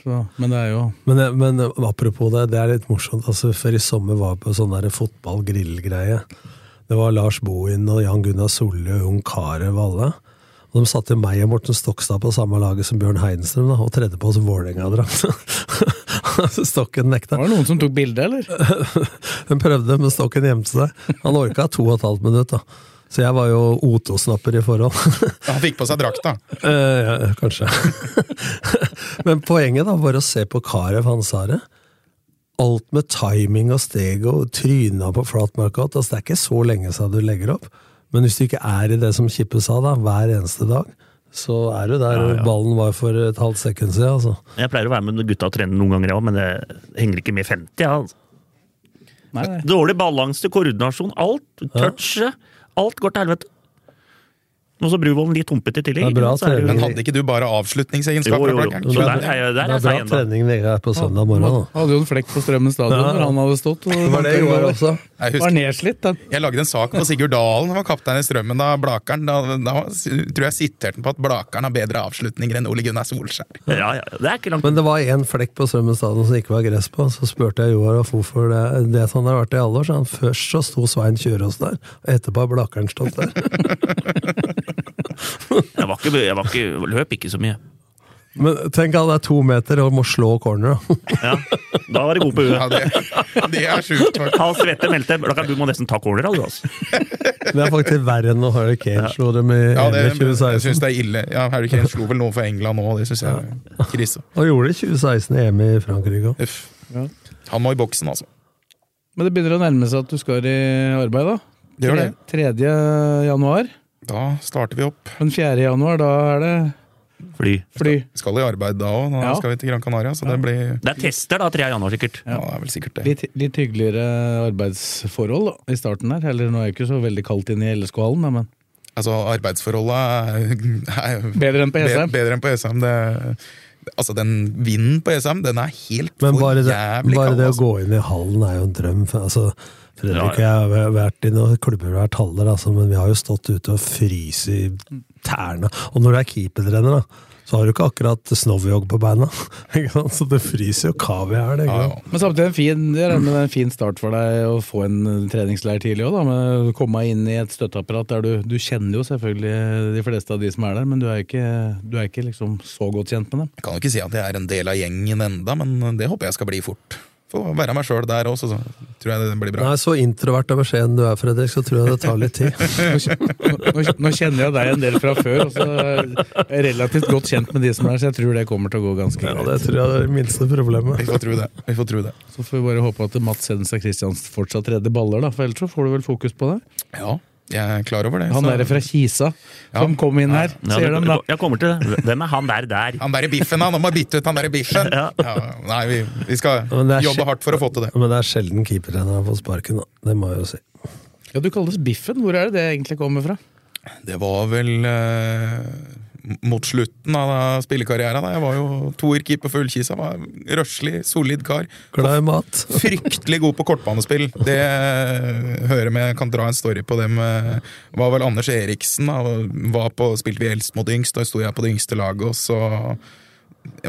Så, men det er jo Men, men apropos det, det er litt morsomt. Altså, Før i sommer var jeg på sånn fotball-grill-greie. Det var Lars Bohin og Jan Gunnar Solli og Jon Carew alle. Og de satte meg og Morten Stokstad på samme laget som Bjørn Heidenstrøm, da, og tredde på oss Vålerenga-drakt. Stokken nekta. Var det noen som tok bilde, eller? Hun prøvde, men Stokken gjemte seg. Han orka to og et halvt minutt, da. Så jeg var jo O2-snapper i forhold. Han fikk på seg drakta. Eh, ja, kanskje. Men poenget da var å se på Karev, han sa det. Alt med timing og steg og tryna på flatmarka. Altså, det er ikke så lenge siden du legger opp. Men hvis du ikke er i det som Kippe sa, da, hver eneste dag, så er du der Ja, ja. ballen var for et halvt sekund siden. Altså. Jeg pleier å være med gutta og trene noen ganger, ja, men det henger ikke med 50. Ja. altså. Nei, nei. Dårlig balanse, koordinasjon, alt. Touchet. Alt går til helvete. Og så Bruvollen litt humpete i tillegg. Bra så det jo- Men hadde ikke du bare avslutningsegenskaper? Jo, jo, jo. Så Det der er- er jeg, der det er bra trening Vegard på søndag morgen. Da. hadde jo en flekk på Strømmen stadion Ja. når han hadde stått. Og Det var det Joar også. Jeg Var nedslitt. Den. Jeg lagde en sak på Sigurd Dalen, var kaptein i Strømmen da Blakeren Da, da tror jeg siterte han på at Blakeren har bedre avslutninger enn Ole Gunnar Solskjær. Ja, ja, det er ikke langt. Men det var én flekk på Strømmen stadion som ikke var gress på. Så spurte jeg Joar hvorfor det. Det sånn han har vært i alle år, så han først så sto Svein Kjørås der, og etterpå har Blakeren stått der. Jeg, var ikke, jeg var ikke, løp ikke så mye. Men tenk at det er to meter og må slå corner, da. Ja, da var det god på Ja, huet. det, det er sjukt. Halv svette meldte du må nesten ta corner, da, du, altså. Det er faktisk verre enn når Harry Kane slo dem i Ja, det, EM i jeg 2016. syns det er ille. Ja, Harry Kane slo vel noe for England òg, det syns jeg er krise. Og gjorde det i 2016 i EM i Frankrike òg. Uff. Han må i boksen, altså. Men det begynner å nærme seg at du skal i arbeid, da. Det gjør det. 3. januar. Da starter vi opp. Den 4. januar, da er det Fly. fly. Skal i arbeid da òg, nå Ja. skal vi til Gran Canaria, så det blir Det er tester da, 3. januar, sikkert. Ja, det er vel sikkert det. Litt, litt hyggeligere arbeidsforhold da, i starten her. Eller nå er det ikke så veldig kaldt inne i LSK-hallen, men Altså, arbeidsforholdet er, er Bedre enn på be- ESM. Bedre enn på ESM. Det, altså, den vinden på ESM, den er helt Men bare det, jævlig bare kald. det å Altså. gå inn i hallen er jo en drøm. For, altså, Fredrik og jeg har vært i noen klubber hvert halvår, altså, men vi har jo stått ute og fryst i tærne. Og når du er keepertrener, da, så har du ikke akkurat snowjog på beina. Så det fryser jo kaviar. Ja, ja. Men samtidig en fin, det er en fin start for deg å få en treningsleir tidlig òg, med å komme inn i et støtteapparat der du, du kjenner jo selvfølgelig de fleste av de som er der, men du er ikke, du er ikke liksom så godt kjent med dem. Jeg kan jo ikke si at jeg er en del av gjengen enda, men det håper jeg skal bli fort. Få være meg sjøl der også, så tror jeg det blir bra. Nei, Så introvert av beskjeden du er, Fredrik, så tror jeg det tar litt tid. Nå, kjenner jeg deg en del fra før, og så er jeg relativt godt kjent med de som er her, så jeg tror det kommer til å gå ganske Ja. Det tror jeg er det minste problemet. Vi får tro det. Vi får tro det. Så får vi bare håpe at Mats Hedenstad Christiansen fortsatt redder baller, da, for ellers så får du vel fokus på det. Ja, jeg er klar over det. Han så- derre fra Kisa som Ja. kom inn her, Ja, sier de da. det- jeg kommer til det. Hvem er han der der? Han derre biffen, han! Han må bytte ut han derre biffen! Ja. Ja, nei, vi, vi skal Men det er jobbe hardt for å få til det. Men det er sjelden keepertrenere har fått sparken, da. Det må jeg jo si. Ja, du kalles Biffen. Hvor er det det egentlig kommer fra? Det var vel eh, mot slutten av spillekarrieren. Jeg var jo toerkeeper for Ullkisa. Var røslig, solid kar. Glad i mat. Fryktelig god på kortbanespill. Det eh, hører med, kan dra en story på dem. eh, var vel Anders Eriksen. Var på, spilte vi eldst mot yngst, da sto jeg på det yngste laget. Og så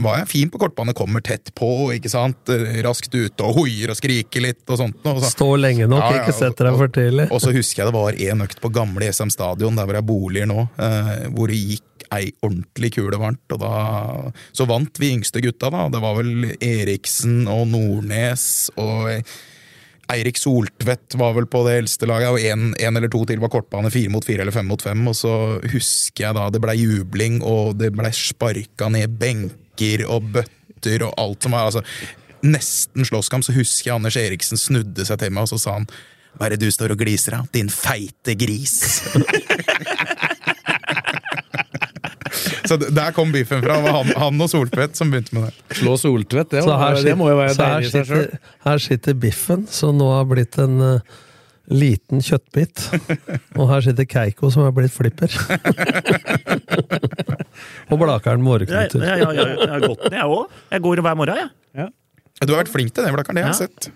var jeg fin på kortbane, kommer tett på, ikke sant. Raskt ute og hoier og skriker litt og sånt. Og så, Stå lenge nok, Ja, ja, ikke sett deg for tidlig. og så husker jeg det var en økt på gamle SM stadion, der hvor jeg boliger nå, eh, hvor det gikk ei ordentlig kule varmt. Og da så vant vi yngste gutta, da. Det var vel Eriksen og Nordnes og Eirik Soltvedt var vel på det eldste laget, og en eller to til var kortbane, fire mot fire eller fem mot fem. Og så husker jeg da det blei jubling, og det blei sparka ned benker og bøtter og alt som var altså, Nesten slåsskamp. Så husker jeg Anders Eriksen snudde seg til meg, og så sa han hva er det du står og gliser av, din feite gris? så der kom biffen fra. Det var han, han og Soltvedt som begynte med det. Slå Soltvedt, det, Så her det må jo være så her deilig i seg sjøl. her sitter Biffen, som nå har blitt en uh, Liten kjøttbit. Og her sitter Keiko som er blitt flipper. og Blakeren Jeg, morgenknuter. jeg, jeg, jeg, jeg har gått ned, jeg òg. Jeg går hver morgen, jeg. Du har vært flink til det, Blakeren. Det har jeg Ja. sett.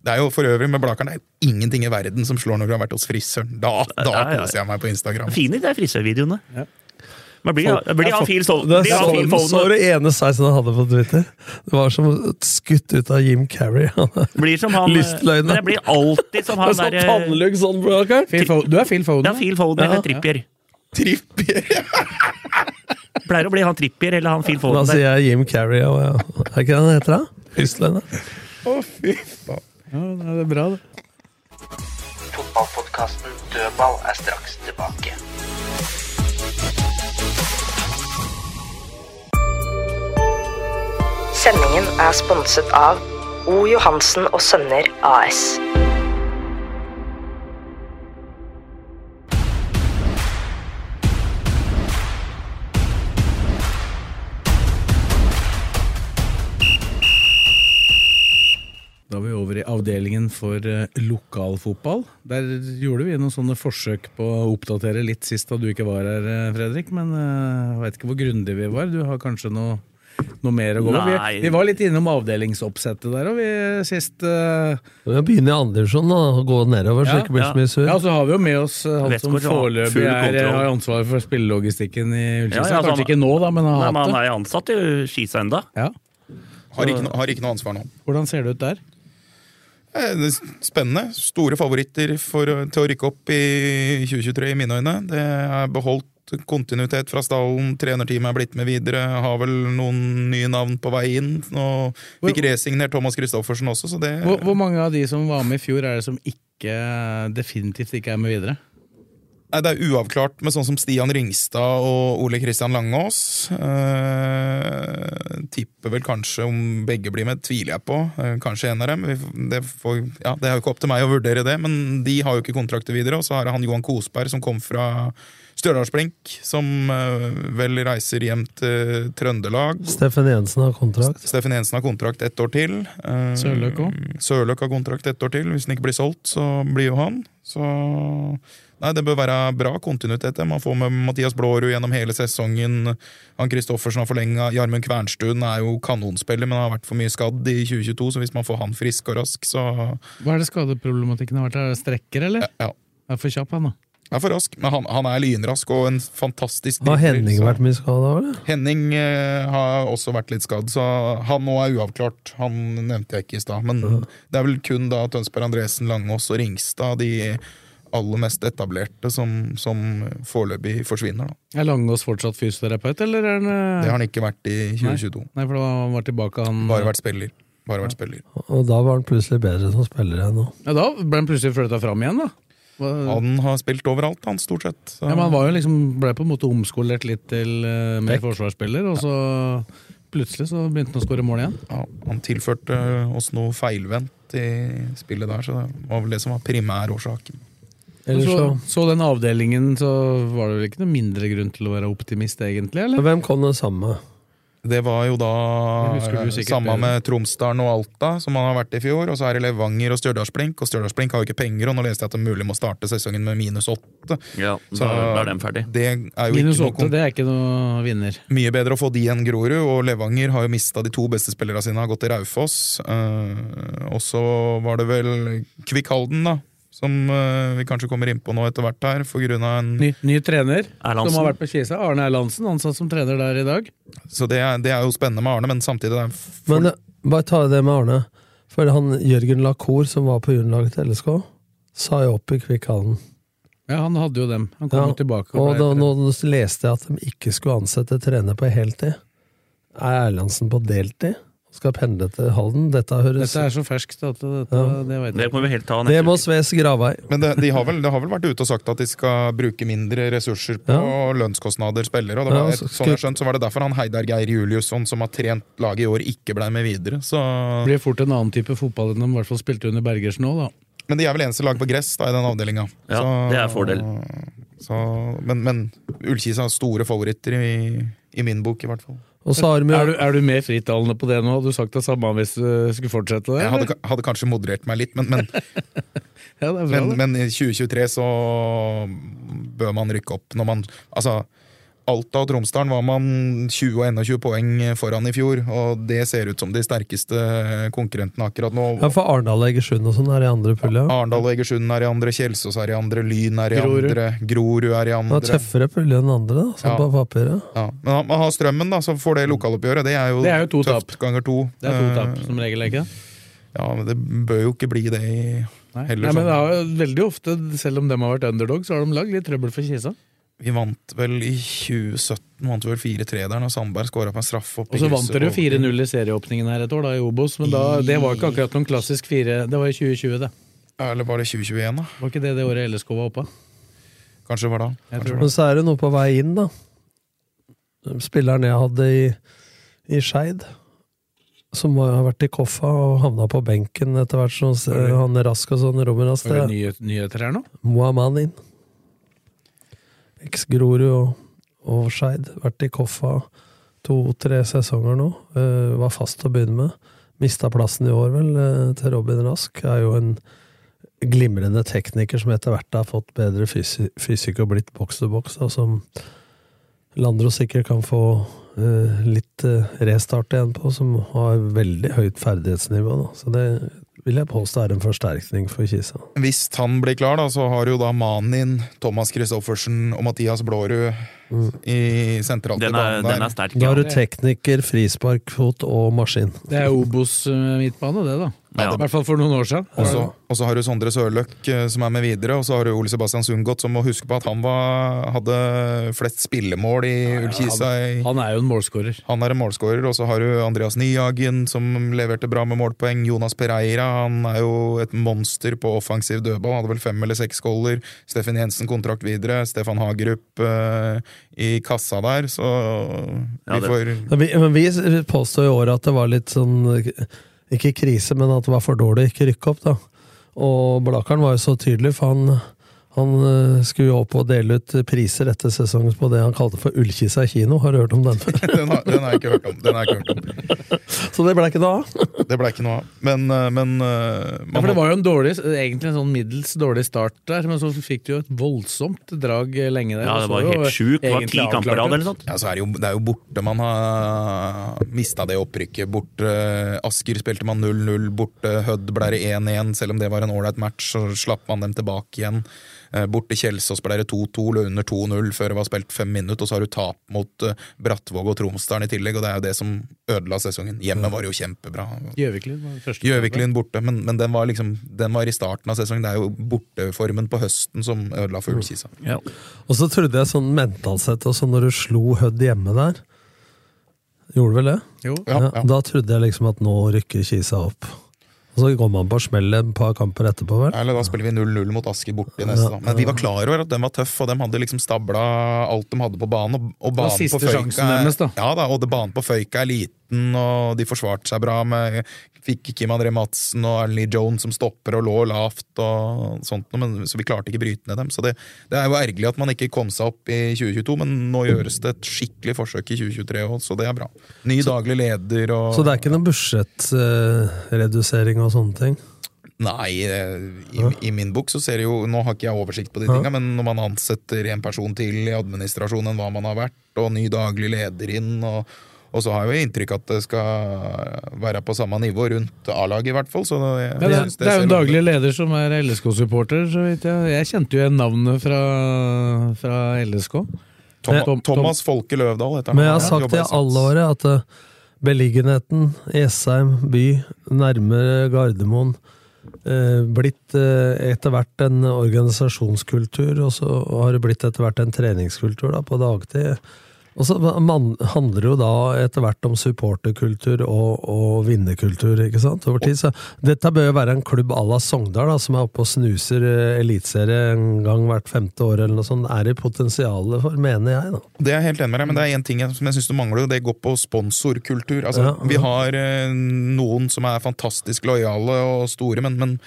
Det er jo for øvrig med Blakeren, det er jo ingenting i verden som slår når du har vært hos frisøren. Da, da Ja, ja, ja. koser jeg meg på Instagram. Fine de frisørvideoene. Men blir Folk- blir han Phil Sol- Det er så det ene sveisen han hadde på Twitter. Det var som skutt ut av Jim Carrey. blir som han Lystløgnen. Det blir alltid som han sånn pannelugg sånn. Phil Du er Phil Foden. Ja, Phil Foden eller Trippier. Trippier! Pleier å bli han Trippier eller han Phil Da sier jeg Jim Carrey. Og, ja. Er ikke det han heter, da? Lystløgnen. Å, fy faen. Ja, det er bra, det. Fotballpodkasten Dødball er straks tilbake. Sendingen er sponset av O. Johansen og Sønner AS. Da er vi over i avdelingen for eh, lokalfotball. Der gjorde vi noen sånne forsøk på å oppdatere litt sist da du ikke var her, eh, Fredrik. Men eh, jeg veit ikke hvor grundige vi var. Du har kanskje noe, noe mer å gå på? Vi, vi var litt innom avdelingsoppsettet der, og vi sist Uh... Vi kan begynne i Andersson divisjon og gå nedover, så det ikke blir så mye sur. Ja, så har vi jo med oss uh, han som foreløpig kontroll. har ansvaret for spillelogistikken i Ullkisa. Ja, ja, Kanskje han- ikke nå, da, men har Nei, men han det. er ansatt i Skisa enda. Ja. Har ikke, no, har ikke noe ansvar nå. Hvordan ser det ut der? Eh, det er Spennende. Store favoritter for, til å rykke opp i 2023, i mine øyne. Det er beholdt kontinuitet fra stallen. Trenerteamet er blitt med videre. Har vel noen nye navn på vei inn. Og fikk resignert Thomas Christoffersen også, så det Hvor, hvor mange av de som var med i fjor, er det som ikke, definitivt ikke er med videre? Nei, Det er uavklart med sånn som Stian Ringstad og Ole Kristian Langås. Eh, tipper vel kanskje om begge blir med, tviler jeg på. Eh, kanskje en av dem. Det, får, ja, det er jo ikke opp til meg å vurdere det, men de har jo ikke kontrakter videre. Og så har han Johan Kosberg som kom fra Stjørdalsblink, som eh, vel reiser hjem til Trøndelag. Steffen Jensen har kontrakt. Steffen Jensen har kontrakt ett år til. Eh, Sørløk også. Sørløk har kontrakt ett år til. Hvis den ikke blir solgt, så blir jo han. Så Nei, Det bør være bra kontinuitet. Man får med Mathias Blårud gjennom hele sesongen. Han Kristoffersen har forlenga. Jarmund Kvernstuen er jo kanonspiller, men har vært for mye skadd i 2022, så hvis man får han frisk og rask, så Hva er det skadeproblematikken har vært? Er det strekker, eller? ja. Er for kjapp, han da. Er for rask. Men han, han er lynrask og en fantastisk Har Henning så- vært mye skada, eller? Henning eh, har også vært litt skadd, så han nå er uavklart. Han nevnte jeg ikke i stad, men det er vel kun da Tønsberg Andresen, Langås og Ringstad, de aller mest etablerte, som, som foreløpig forsvinner. Da. Er Langås fortsatt fysioterapeut, eller er han eh, Det har han ikke vært i 2022. Nei, for da han var tilbake, han Bare vært spiller. Bare vært spiller. Og da var han plutselig bedre som spiller enn nå. Ja, Da ble han plutselig flytta fram igjen, da. Hva- Han har spilt overalt, han, stort sett. Så. Ja, men Han var jo liksom, ble på en måte omskolert litt til uh, mer forsvarsspiller, og så plutselig så begynte han å skåre mål igjen. Ja, han tilførte oss noe feilvendt i spillet der, så det var vel det som var primærårsaken. Så, så så den avdelingen, så var det vel ikke noe mindre grunn til å være optimist, egentlig? eller? Hvem kom den samme? Det var jo da samme med Tromsdalen og Alta, som han har vært i fjor. Og så er det Levanger og Stjørdalsblink, og Stjørdalsblink har jo ikke penger. Og nå leste jeg at det mulig må starte sesongen med minus åtte. Ja, Så da, er den ferdig. det er jo Minus åtte, det er ikke noe vinner. Mye bedre å få de enn Grorud, og Levanger har jo mista de to beste spillerne sine, har gått til Raufoss. Uh, og så var det vel Kvikk Halden, da. Som uh, vi kanskje kommer inn på nå etter hvert her, for grunn av en Ny, ny trener Erlandsen. som har vært på Kisa. Arne Erlandsen, ansatt som trener der i dag. Så det er, det er jo spennende med Arne, men samtidig det er for, Men eh, bare ta det med Arne. For han Jørgen Lacour, som var på juniorlaget til LSK, sa jo opp i Kvikkhallen. Ja, han hadde jo dem. Han kom Ja, jo tilbake. Og og da, nå leste jeg at de ikke skulle ansette trener på heltid. Er Erlandsen på deltid? Skal pendle til Halden? Dette høres Dette er så ferskt at dette, Ja. det vet Det må vi helt ta Det må. Sves Gravei. Men det, de har vel, det har vel vært ute og sagt at de skal bruke mindre ressurser på lønnskostnader spillere. Og det Ja, var, så sånn jeg skjønt, så var det derfor han Heidar Geir Juliusson, som har trent laget i år, ikke ble med videre. Så, Det blir fort en annen type fotball enn de i hvert fall spilte under Bergersen nå, da. men de er vel eneste lag på gress da, i den avdelinga. Ja, det er fordel. Så, men, men Ullkisa er store favoritter i, I min bok, i hvert fall. Og så har vi Er du, er du mer frittalende på det nå? Hadde du sagt det samme hvis du skulle fortsette det? Jeg hadde, hadde kanskje moderert meg litt, men, men, Ja, bra, men, men i 2023 så bør man rykke opp. Når man, altså, Alta og Tromsdalen var man 20 og 21 poeng foran i fjor, og det ser ut som de sterkeste konkurrentene akkurat nå. Ja, for Arendal og Egersund og sånn er i andre pulje. Ja. Arendal og Egersund er i andre, Kjelsås er i andre, Lyn er i Grorud. andre, Grorud er i Det andre. er tøffere pulje enn andre, da, sånn Ja. på papiret. Ja. Men man har Strømmen, da, så får det lokaloppgjøret. Det er jo, Det er jo to tøft ganger to. Det er to tap, Eh, som regel, ikke Ja, men det bør jo ikke bli det i Nei. heller. Nei, men det er jo veldig ofte, selv om de har vært underdog, så har de lagd litt trøbbel for Kisa. Vi vant vel i 2017 vant vel 4-3 der når Sandberg skåra på en straffe. Og så vant dere jo 4-0 i serieåpningen her et år, da, i Obos, men da, det var ikke akkurat noen klassisk fire Det var i 2020, det. Eller var det 2021, da? Var ikke det det året LSK var oppe? Kanskje det var da. Kanskje det Men så er det noe på vei inn, da. Spilleren jeg hadde i, i Skeid, som har vært i Koffa og havna på benken etter hvert, sånn, han er rask og sånn, Romeras Var det er nye, nyheter her nå? Moamanin. Eks-Grorud og, og Skeid. Vært i Koffa to-tre sesonger nå. Uh, var fast å begynne med. Mista plassen i år, vel, eh, til Robin Rask. Er jo en glimrende tekniker som etter hvert har fått bedre fysi fysikk og blitt boks til boks, og som Landro sikkert kan få uh, litt restart igjen på, som har veldig høyt ferdighetsnivå. Da. Så det vil jeg påstå er en forsterkning for Kisa. Hvis han blir klar, da, så har jo da Manin, Thomas Christoffersen og Mathias Blårud i sentralt Den er, den er sterk. Da har du tekniker, frisparkfot og maskin. Det er Obos eh, midtbane, det, da. Ja. I hvert fall for noen år siden. Og så- har du Sondre Sørløk eh, som er med videre, og så har du Ole Sebastian Sundgodt som må huske på at han var, hadde flest spillemål i Ullkisa. i- Han er jo en målskårer. Han er en målskårer, og så har du Andreas Nyhagen som leverte bra med målpoeng. Jonas Pereira han er jo et monster på offensiv dødball. Hadde vel fem eller seks goller. Steffen Jensen kontrakt videre. Stefan Hagerup uh, i kassa der, så vi ja, får Men vi, vi påstår i år at det var litt sånn Ikke krise, men at det var for dårlig ikke rykke opp, da. Og Blakeren var jo så tydelig, for han, han eh, skulle jo opp og dele ut priser etter sesongen på det han kalte for Ullkisa kino. Har du hørt om den? den, har, den har jeg ikke hørt om. Den har jeg ikke hørt om. så det ble ikke noe av. Det ble ikke noe av. Men, eh, men eh, Ja, for Det var jo en dårlig, egentlig en sånn middels dårlig start der, men så fikk du jo et voldsomt drag lenge der. Ja, det var jo helt sjukt. Det var ti kamper av eller noe sånt. Ja, så er det, jo, det er jo borte man har mista det opprykket. Borte Asker spilte man 0-0, borte Hødd ble det 1-1. Selv om det var en ålreit match, så slapp man dem tilbake igjen. Eh, Borte Kjelsås ble det 2-2, lå under 2-0 før det var spilt fem minutter, og så har du tap mot eh, Brattvåg og Tromsdalen i tillegg, og det er jo det som ødela sesongen. Hjemmet var jo kjempebra. Gjøviklyn borte, men, men den, var liksom, den var i starten av sesongen. Det er jo borteformen på høsten som ødela for Ullkisa. Ja. Og så trodde jeg sånn mentalt sett også, når du slo Hødd hjemme der Gjorde du vel det? Jo. Ja, ja. Da trodde jeg liksom at nå rykker Kisa opp. Og så går man på smell et par kamper etterpå, vel? Eller da spiller vi 0-0 mot Asker borte i neste. Da. Men vi var klar over at den var tøff, og de hadde liksom stabla alt de hadde på banen. Og, og var banen siste på Føyka sjansen er- deres, da. Ja da, og det, banen på Føyka er liten, og de forsvarte seg bra med Fikk Kim André Madsen og Erlend Lee Jones som stopper og lå lavt og sånt, men, så vi klarte ikke bryte ned dem. Så det, det er jo ergerlig at man ikke kom seg opp i 2022, men nå gjøres det et skikkelig forsøk i 2023 òg, så det er bra. Ny daglig leder og Så det er ikke noen budsjettredusering og sånne ting? Nei, eh, i, i min bok så ser det jo Nå har ikke jeg oversikt på de tinga, men når man ansetter en person til i administrasjonen enn hva man har vært, og ny daglig leder inn, og, og så har jeg jo inntrykk at det skal være på samme nivå rundt A-laget, i hvert fall. Så jeg, Ja, det, synes det er jo en daglig leder som er LSK-supporter. så vidt Jeg Jeg kjente jo igjen navnet fra, fra LSK. Tom, Tom- Thomas Folke Løvdahl heter han. Men jeg har sagt det i alle året, at eh, beliggenheten i Jessheim by, nærmere Gardermoen, eh, blitt eh, etter hvert en organisasjonskultur, og så har det blitt etter hvert en treningskultur da, på dagtid. Og så man, handler det jo da etter hvert om supporterkultur og, og vinnerkultur, ikke sant, over tid. Så dette bør jo være en klubb à la Sogndal, da, som er oppe og snuser eh, eliteserie en gang hvert femte år, eller noe sånt. Er det potensialet for, mener jeg, da. Det er jeg helt enig med deg, men det er én ting som jeg syns du mangler, og det går på sponsorkultur. Altså, Ja, ja. Vi har eh, noen som er fantastisk lojale og store, men, men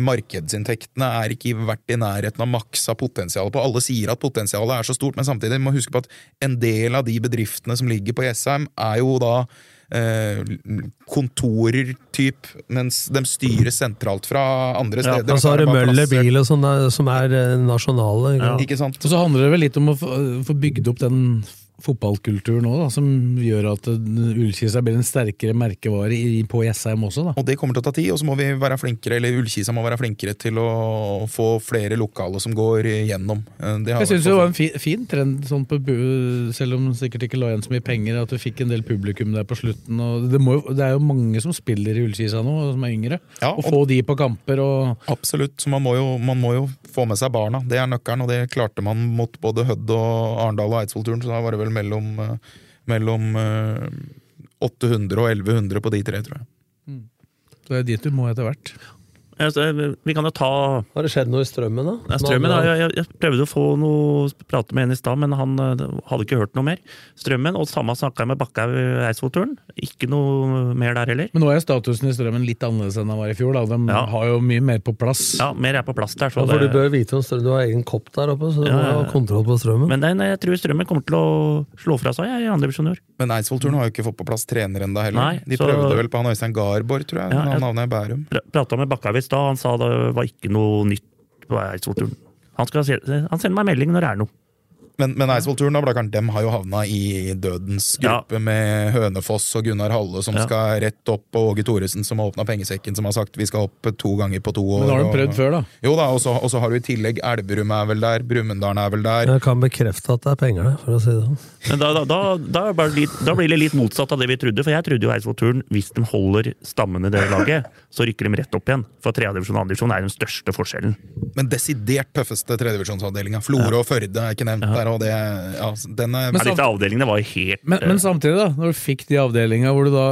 markedsinntektene er ikke vært i nærheten av maksa potensialet på. Alle sier at potensialet er så stort, men samtidig må huske på at en del av de bedriftene som ligger på Jessheim, er jo da eh, kontorer, typ, mens de styres sentralt fra andre steder. Ja, og så har du er Møller bil og sånn som er eh, nasjonale. Ja. Ikke sant? Og så handler det vel litt om å få, få bygd opp den fotballkulturen òg, som gjør at Ullkisa blir en sterkere merkevare på Jessheim også. da. Og det kommer til å ta tid, og så må vi være flinkere, eller Ullkisa må være flinkere til å få flere lokale som går gjennom. Eh, Det har Jeg syns det var en fin, fin trend, sånn på, selv om det sikkert ikke la igjen så mye penger, at du fikk en del publikum der på slutten. Og det, må, det er jo mange som spiller i Ullkisa nå, som er yngre. Ja, og, og- få de på kamper og Absolutt. Så man må, jo, man må jo få med seg barna. Det er nøkkelen, og det klarte man mot både Hødd og Arendal og Eidsvoll-turen, så da var det vel mellom, eh, mellom eh, 800 og 1100 på de tre, tror jeg. Så det er dit du må etter hvert. Altså, Vi kan jo ta Har det skjedd noe i strømmen, da? Ja, Strømmen, da. jeg, jeg prøvde å få noe prate med en i stad, men han eh, hadde ikke hørt noe mer. Strømmen, og samme snakka jeg med Bakkhaug i Eidsvollturen. Ikke noe mer der heller. Men nå er statusen i Strømmen litt annerledes enn den var i fjor. Da. De Ja. har jo mye mer på plass. Ja, mer er på plass der. Ja, for det... du bør vite om strømmen. Du har egen kopp der oppe, så du Ja, må ha kontroll på strømmen. men den, jeg tror Strømmen kommer til å slå fra seg jeg, i andre divisjon i år. Men Eidsvoll-turen har jo ikke fått på plass trener ennå heller. Nei, de så- prøvde vel på han Øystein Garborg, tror jeg. Ja, jeg- han havna i Bærum. Pra- Prata med Bakkhaug i stad, han sa det var ikke noe nytt på Eidsvollturen. Han, han sender meg melding når det er noe. Men, men Eidsvoll-turen da, Blakkaren, dem har jo havna i dødens Ja. gruppe med Hønefoss og Gunnar Halle som Ja. skal rett opp, og Åge Thoresen som har åpna pengesekken, som har sagt vi skal opp to ganger på to år. Men har de og- prøvd før, da? Jo da, og så, og så har du i tillegg Elverum er vel der, Brumunddal er vel der. Jeg kan bekrefte at det er penger der, for å si det sånn. Men da, da, da, da, litt, da blir det litt motsatt av det vi trodde. For jeg trodde jo Eidsvollturen, hvis de holder stammen i det laget, så rykker de rett opp igjen. For tredjedivisjon og andredivisjon er den største forskjellen. Men desidert tøffeste tredjedivisjonsavdelinga. Florø og Førde er ikke nevnt der, og det ja, den er Ja, disse avdelingene var helt Men, men samtidig, da, når du fikk de avdelinga hvor du da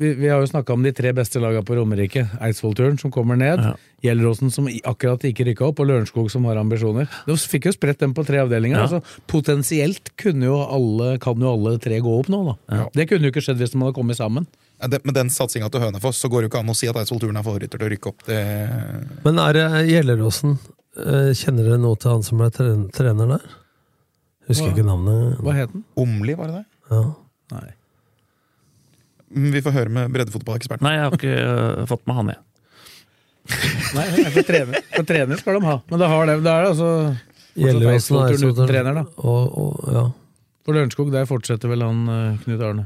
Vi, vi har jo snakka om de tre beste laga på Romerike. Eidsvollturen som kommer ned. Ja. Gjelleråsen som akkurat ikke rykka opp, og Lørenskog som har ambisjoner. Du fikk jo spredt dem på tre avdelinger. Ja. Altså, potensielt kunne jo alle, kan jo alle tre gå opp nå, da. Det kunne jo ikke skjedd hvis de hadde kommet sammen. Ja, det- Med den satsinga til Hønefoss så går det jo ikke an å si at Eidsvoll-turen er favoritter til å rykke opp. Det, Men er det Gjelleråsen eh, Kjenner dere noe til han som er trener der? Husker Hva- ikke navnet. Hva het den? Omli, var det det? Ja. Nei. Mm, Vi får høre med breddefotballeksperten. Nei, jeg har ikke uh, fått med han, jeg. Nei, for trener, for trener skal de ha. Men da, har det, det er det altså Gjelleråsen er uten trener, da. Og, og, ja. For Lørenskog, der fortsetter vel han eh, Knut Arne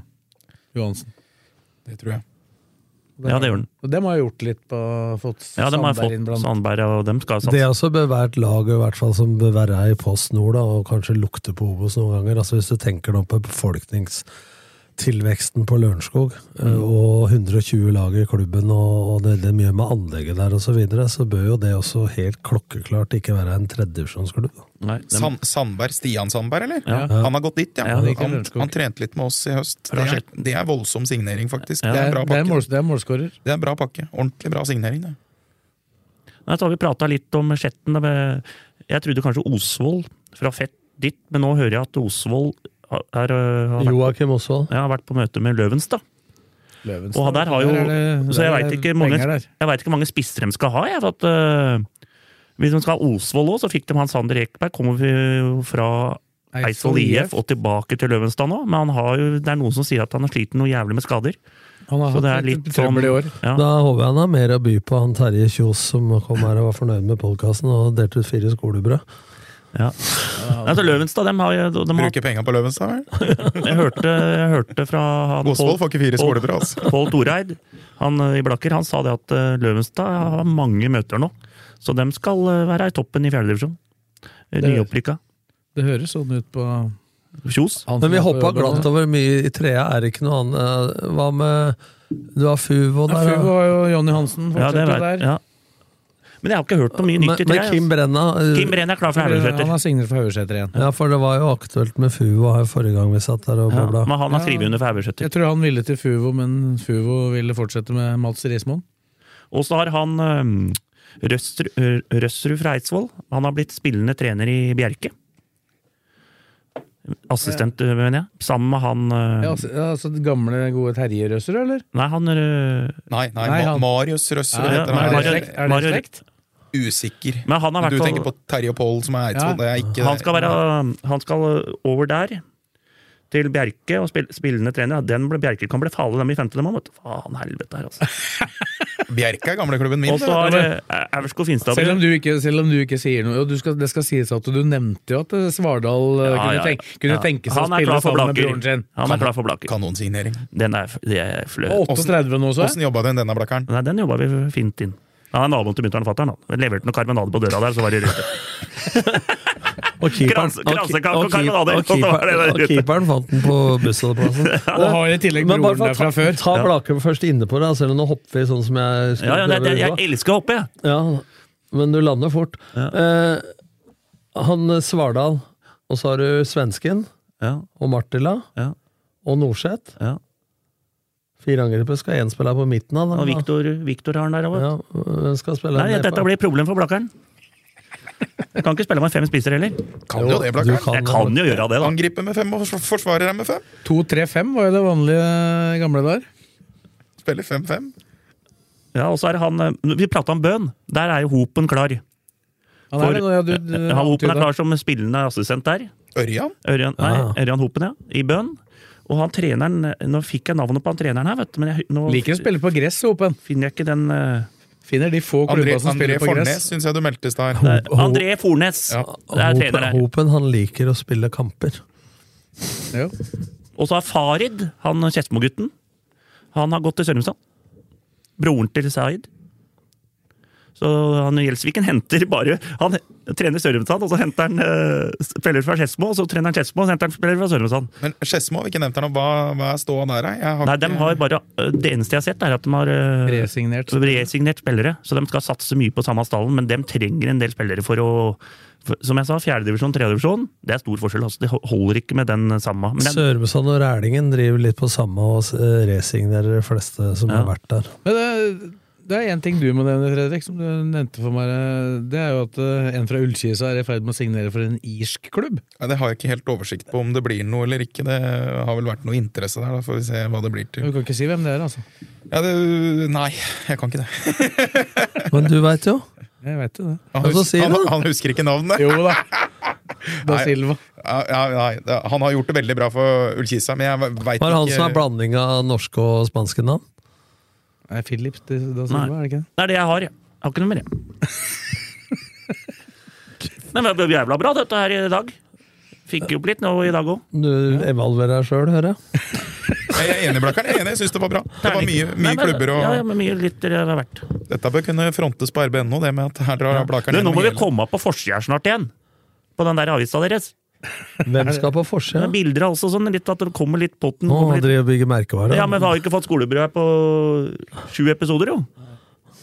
Johansen. Det tror jeg. Ja, det gjør den. Og dem har gjort litt på fått Ja, de har fått blant Sandberg, og dem skal Det er også bevært lag i hvert fall som bør være i Post Nord, da, og kanskje lukte på Obos noen ganger. Altså Hvis du tenker på befolkningstilveksten på Lørenskog, Mm. og 120 lag i klubben, og, og det er mye med anlegget der osv., så, videre, så bør jo det også helt klokkeklart ikke være en tredjedivisjonsklubb. Sand, Sandberg, Stian Sandberg, eller? Ja. Han har gått dit, ja. Ja, det han, han trente litt med oss i høst. Det er, det er voldsom signering, faktisk. Ja. Det er en bra pakke. det, er mål, det er målskårer. Det er en bra pakke. Ordentlig bra signering. Det. Nei, så har vi prata litt om Skjetten. Jeg trodde kanskje Osvold fra Fett dit, men nå hører jeg at Osvold har, øh, har, vært, Joakim Osvold. ja, har vært på møte med Løvenstad. Løvenstad. Og der har jo Der det- Så jeg veit ikke, jeg hvor mange spisser de skal ha. Jeg, for at, uh, hvis de skal ha Osvold òg, så fikk de han Sander Ekeberg. Kommer vi fra Eidsvoll IF og tilbake til Løvenstad nå. Men han har jo, det er noen som sier at han har slitt noe jævlig med skader. Han har Så det er hatt litt litt trøbbel i år. Ja. Da håper jeg han har mer å by på, han Terje Kjos som kom her og var fornøyd med podkasten og delte ut fire skolebrød. Ja. Altså, Løvenstad, dem har, jo- dem har Bruker penga på Løvenstad, vel? jeg, hørte, jeg hørte fra han Osvold får ikke fire skolebrød, altså. Pål Toreid han øh, i Blakker, han sa det at øh, Løvenstad har mange møter nå. Så dem skal øh, være i toppen i fjerdedivisjon. Nyopprykka. Det høres sånn ut på Kjos. Men vi hoppa glatt over mye i trea, er det ikke noe annet? Hva med Du har Fuvo Ja, Fuvo har jo Jonny Hansen Ja, det fortsetter vet, der. ja. Men jeg har ikke hørt noe mye nytt i i men tre. Kim Brenna eh, Kim Brenna er klar for Han har signert for Haugeseter igjen. Ja, for det var jo aktuelt med Fuvo her forrige gang vi satt der og Ja, babla. men han har Ja. skrevet under for Haugeseter. Jeg tror han ville til Fuvo, men Fuvo ville fortsette med Mats Rismoen. Og så har han øhm, Røsrud, fra Eidsvoll. Han har blitt spillende trener i Bjerke. Assistent, mener jeg. Sammen med han uh... Ja, altså, ja, altså det gamle, gode Terje Røsser, eller? Nei, han eh, Nei, nei, Nei, han- Marius Røsser Ja, ja, heter han. Er det slekt? Er? Usikker. Men han har Du tenker på Terje og Pål som er Eidsvoll, Ja. er Han skal, være, han skal over der, til Bjerke, og spill, spillende trener. Den ble, Bjerke kan bli farlig, dem i femte mann. Faen helvete her, altså. Bjerke er gamleklubben min. Og så har eh, Aurskog Finstad Selv selv om du ikke sier noe. Du skal, det skal sies at du nevnte jo at eh, Svardal eh, Ja, kunne, ja, ja. tenke, kunne Ja. tenke seg å Han spille sammen med broren sin. Han er klar for Blaker. Kanonsignering. Den er, det er flaut. 38 nå, så jeg. Åssen jobba den, denne blakkeren? Nei, den jobba vi fint inn. Han er naboen til mutter'n og fatter'n. han. Leverte noe karmenade på døra der, så var det rute. Og keeperen, fant den på bussholdeplassen. Og har i tillegg broren der fra før. ta Blakum først inne på det, selv om du hopper vi sånn som jeg Ja, ja, det, det, jeg elsker å hoppe, jeg. Ja, men du lander fort. Ja. Eh, han eh, Svardal, og så har du svensken, Ja, og Martila, ja, og Norseth. Fire angripere skal én spille på midten av. Og Viktor, Viktor har han der òg. Ja, hvem skal spille Nei, dette blir problem for Blakkeren. Jeg kan ikke spille med fem spisser heller. Kan jo det, Blakkaren. blakkeren. kan- Jeg kan jo gjøre det, da. Angripe med fem og forsvare forsvarer med fem. 2-3-5 var jo det vanlige gamle der. Spiller 5-5. Ja, og så er han eh, Vi prata om bøn. Der er jo Hopen klar. Han For- er, det ja, du, du, Han Hopen er klar som spillende assistent der. Ørjan? Ørjan, nei, Ah. Ørjan Hopen, ja. I bønn. Og han treneren Nå fikk jeg navnet på han treneren her, vet du, men jeg, nå Liker å spille på gress, Hopen. finner jeg ikke den uh... Finner de få André, klubba som André spiller på Fornes gress. syns jeg du meldte i stad. er André Fornes. Ja. Det er trener her. Hopen han liker å spille kamper. Jo. Og så har Farid, han Skedsmo-gutten. Han har gått til Sørumsand. Broren til Zaid. Så han Gjelsviken henter bare Han trener Sørumsand, og så henter han uh, spiller fra Skedsmo, og så trener han Skedsmo, og så henter han spiller fra Sørumsand. Men Skedsmo har vi ikke nevnt her nå. Hva, hva er ståa der? Nei, de har bare eh, Det eneste jeg har sett, er at de har uh, Resignert. resignert spillere. Så de skal satse mye på samme stallen, men de trenger en del spillere for å Som jeg sa, fjerdedivisjon, tredjedivisjon, det er stor forskjell. Altså, det holder ikke med den samme. Sørumsand og Rælingen driver litt på samme og resignerer de fleste som Ja. har vært der. Men det, det er én ting du må nevne, Fredrik, som du nevnte for meg. Det er jo at eh, en fra Ullkisa er i ferd med å signere for en irsk klubb. Nei, det har jeg ikke helt oversikt på om det blir noe eller ikke. Det har vel vært noe interesse der, da får vi se hva det blir til. Du kan ikke si hvem det er, altså. Ja, det, nei, jeg kan ikke det. Men du veit jo. Jeg vet jo det. Han, hus han, han husker ikke navnet. Jo da. Da Nei. Silva. Nei, ja, nei, han har gjort det veldig bra for Ullkisa, men jeg veit Var det han som er blanding av norske og spanske navn? Nei, Philip da Silva, Nei. er det ikke det? det er det jeg har, jeg. Jeg har ikke noe mer, jeg. Men Det ble jævla bra, dette her i dag. Fikk jo opp litt nå i dag òg. Du evaluerer deg sjøl, hører jeg. Jeg er enig, Blakkaren. Jeg er enig, jeg syns det var bra. Det var mye, mye klubber og Ja, ja, men mye litt det var verdt. Dette bør kunne frontes på RBNO, det med at her drar Blakkaren Du, nå må vi hele- komme på forsida snart igjen. På den der avisa deres. Hvem skal på forsida? er bilder altså sånn, litt at det kommer litt potten. Å, kommer litt. bygger merkevarer. Ja, men vi har ikke fått skolebrød på sju episoder, jo.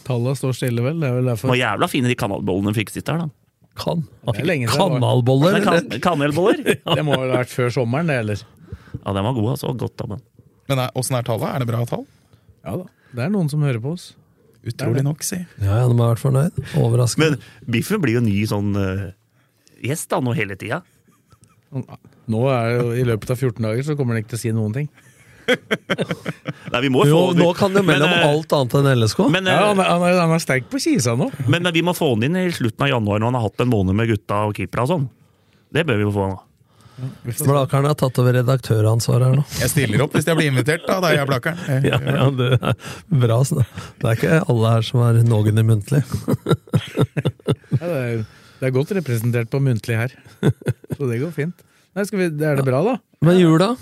Tallene står stille, vel? Det er vel derfor. Må jævla fine de kanalbollene fikk sitt her, da. Kan. Er. Kanalboller, kan, kanelboller? Det må vel ha vært før sommeren, det, eller? Ja, den var god, altså. Godt av den. Men åssen er tallet? Er det bra tall? Ja da. Det er noen som hører på oss. Utrolig nok, si. Ja, ja, de har vært fornøyd. Overraskende. Men Biffen blir jo ny sånn uh, gjest da, nå hele tida. Nå er det jo, I løpet av 14 dager så kommer han ikke til å si noen ting. Nei, vi må Jo, få nå kan det mellom Men, eh, alt annet enn LSK. Men, eh, Ja, han, er, han, er, han er sterk på Kisa nå. men, men vi må få han inn i slutten av januar når han har hatt en måned med gutta og keepera og sånn. Det bør vi jo få. nå. Blakeren har tatt over redaktøransvaret her nå. Jeg stiller opp hvis jeg blir invitert, da. Da er jeg Blakeren. Ja, ja, det er bra. sånn. Det er ikke alle her som er noenlunde muntlig. Det, er, er godt representert på muntlig her. Så det går fint. Nei, skal vi, er det bra, da? Men jula?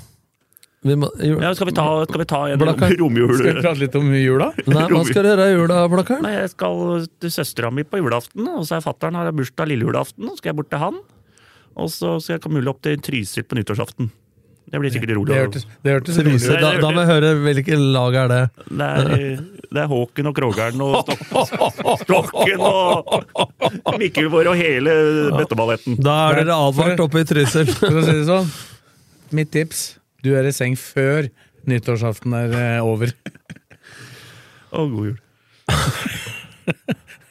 Vi må, jul. Ja, skal, vi ta, skal vi ta en romjul? Skal vi prate litt om jula? Nei, hva skal dere gjøre i jula, Blakkaren? Nei, Jeg skal til søstera mi på julaften, og så er fattern har bursdag lille julaften. Og så skal jeg bort til han. Og så skal jeg komme mulig opp til Trysil på nyttårsaften. Det blir sikkert rolig. Det hørtes, det hørtes rolig ut. Da, da må jeg høre hvilket lag er det. Det er, det er Håken og Krogeren og Stok Stokken og Mikkelvår og hele bøtteballetten. Da er dere advart oppe i Trysil. For å si det sånn, mitt tips du er i seng før nyttårsaften er eh, over. Og god jul.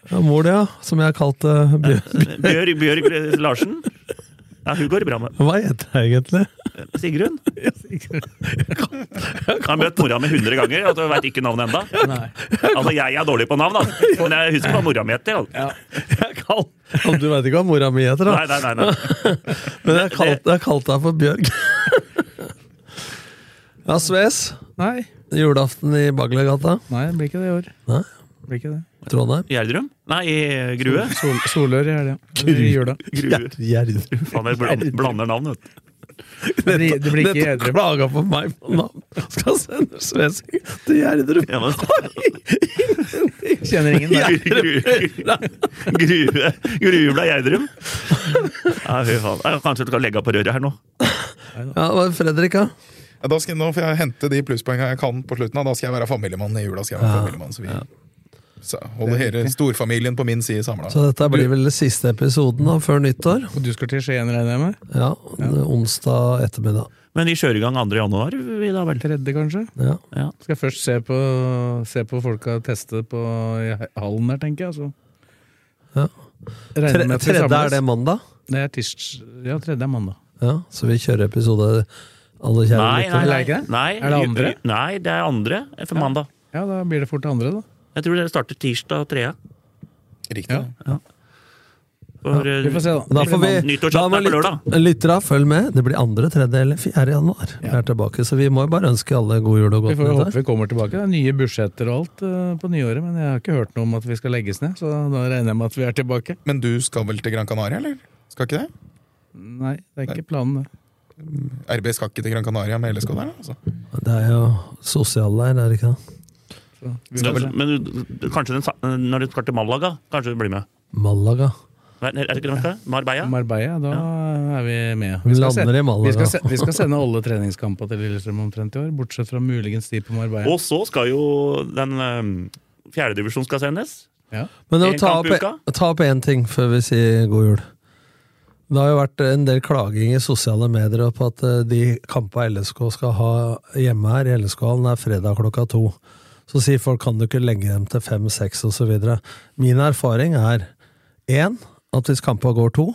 Ja, mor di, ja. Som jeg kalte Bjørn. Bjørg, Bjørg Larsen. Ja, hun går det bra med. Hva heter hun egentlig? Sigrun? Jeg har møtt mora mi 100 ganger, og du veit ikke navnet enda. Altså, jeg er dårlig på navn, da. Men jeg husker hva mora mi heter. altså. Og Du vet ikke hva mora mi heter, da? Nei, nei, nei, nei. Men jeg kalte kalt deg for Bjørg. Ja, Sves. Nei. Julaften i Baglegata. Nei, det blir ikke det i år. Nei. Det blir ikke det. Trondheim. Gjerdrum? Nei, i Grue. Sol, solør i helga. Jula. Gjerdrum. Faen, jeg bland- blander navn, vet du. Det blir, det blir ikke Gjerdrum. klaga på meg på navn. Skal sende Svesing til Gjerdrum. Ja, men- Kjenner ingen der. Grue Grue Gjerdrum? Nei, fy faen. Kanskje du skal legge av på røret her nå. Ja, hva er Fredrik, da? Ja, da skal, nå får jeg hente de plusspoengene jeg kan på slutten. Da skal jeg være familiemann i jula. skal jeg være Ja. familiemann, så vi holder hele storfamilien på min side samla. Så dette blir vel siste episoden da, før nyttår? Og du skal til Skien, regner jeg med? Ja, onsdag ettermiddag. Men vi kjører i gang 2. januar, vi da vel? Tredje, kanskje? Ja. Ja. Skal jeg først se på, se på folka teste på i hallen der, tenker jeg. Så. Ja. Regner Tre, med at vi tredje er det mandag? Det er tirs... Ja, tredje er mandag. Ja, så vi kjører episode alle kjære Nei, nei, er nei. nei. Er det andre? Nei, det er andre for mandag. Ja, da blir det fort andre, da. Jeg tror det starter tirsdag 3. Riktig. Ja. For, Vi får se, da. Da får vi, da må lyt- lyttere følge med. Det blir 2., 3. eller 4. januar. Vi er tilbake, så vi må jo bare ønske alle god jul og Vi får håpe vi kommer tilbake. Det er nye budsjetter og alt uh, på nyåret, men jeg har ikke hørt noe om at vi skal legges ned, så da regner jeg med at vi er tilbake. Men du skal vel til Gran Canaria, eller? Skal ikke det? Nei, det er ikke planen, det. RB skal ikke til Gran Canaria med LSK der? Altså. Det er jo sosialleir, er det ikke det? Så vi Ja, får vel, men du- kanskje den, når du skal til Malaga, kanskje du blir med? Malaga. Er det ikke det? Marbella? Marbella, da er vi med. Vi skal lander i Malaga. Vi skal, se, vi skal sende alle treningskamper til Lillestrøm omtrent i år, bortsett fra muligens de på Marbella. Og så skal jo den um, fjerdedivisjonen skal sendes. Ja. Men å ta opp, ta opp én ting før vi sier god jul. Det har jo vært en del klaging i sosiale medier på at eh, de kampene LSK skal ha hjemme her i LSK-hallen, er fredag klokka to. Så sier folk kan du ikke legge dem til fem, seks osv. Min erfaring er én at hvis kampa går to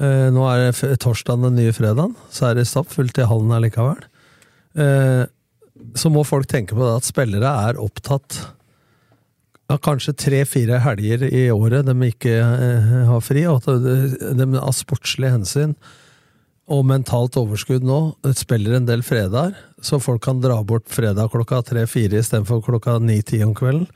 eh, Nå er det torsdag den nye fredagen, så er det stappfullt i hallen allikevel. Eh, så må folk tenke på det at spillere er opptatt av kanskje tre-fire helger i året de ikke eh, har fri, og at de av sportslige hensyn og mentalt overskudd nå spiller en del fredager, så folk kan dra bort fredag klokka tre-fire istedenfor klokka ni-ti om kvelden,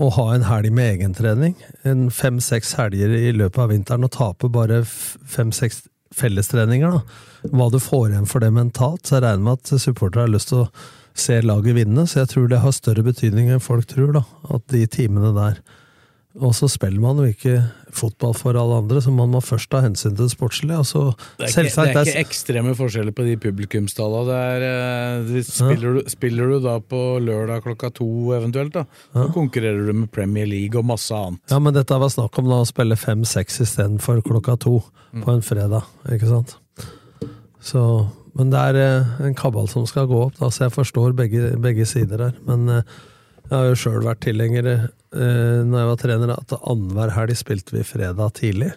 og ha en helg med egentrening. En fem-seks helger i løpet av vinteren, og tape bare fem-seks fellestreninger. da. Hva du får igjen for det mentalt, så jeg regner med at supportere har lyst til å se laget vinne, så jeg tror det har større betydning enn folk tror, da, at de timene der. Og så spiller man jo ikke fotball for alle andre, så man må først ta hensyn til det sportslige. Altså, Det er, ikke, det er ikke ekstreme forskjeller på de publikumstallene. Det eh, spiller, du, spiller du da på lørdag klokka to eventuelt, da, så konkurrerer du med Premier League og masse annet. Ja, men dette var snakk om da å spille fem-seks istedenfor klokka to på en fredag, ikke sant? Så, men det er eh, en kabal som skal gå opp, da, så jeg forstår begge, begge sider her. Men eh, jeg har jo sjøl vært tilhenger, eh, når jeg var trener, at annenhver helg spilte vi fredag tidlig.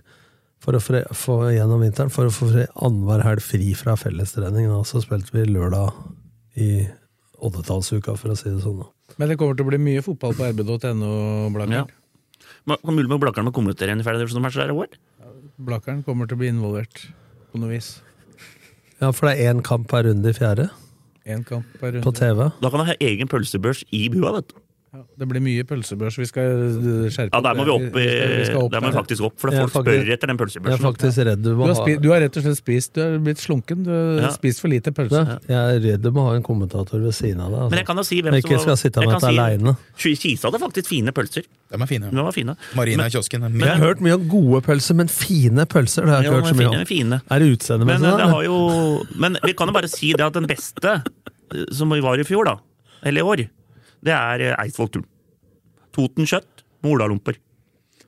For å fre, få gjennom vinteren, for å få annenhver helg fri fra fellestrening. Og så spilte vi lørdag i oddetallsuka, for å si det sånn. Men det kommer til å bli mye fotball på rb.no, Blakkern? Ja. Mulig med Blakkaren å kommentere en fjerdedivisjonsmatch der i år? Blakkern kommer til å bli involvert på noe vis. Ja, for det er én kamp per runde i fjerde, En kamp per runde. på TV. Da kan du ha egen pølsebørs i bua, vet du. Ja, det blir mye pølsebørs. Vi skal uh, skjerpe Ja, der må vi opp, i, Vi skal, vi skal opp der må vi faktisk opp, for folk faktisk- spør etter den Jeg er pølsebørsen. faktisk redd du Du har, ha spi, du har rett og slett spist Du har blitt slunken. Du har Ja. spist for lite pølse. Ja, Jeg er redd du må ha en kommentator ved siden av deg. Altså. Men jeg kan jo si hvem som ikke skal sitte med deg aleine. Kisa hadde faktisk fine pølser. De er fine. De var fine. Marina i kiosken. er Jeg har hørt mye om gode pølser, men fine pølser det har jeg ikke hørt så mye om. fine. Er det utseendet Men, eh, men vi kan jo bare si det at den beste, eh, som vi var i fjor, da, eller i år, det er eh, Eidsvoll-turen. Toten kjøtt med olalomper.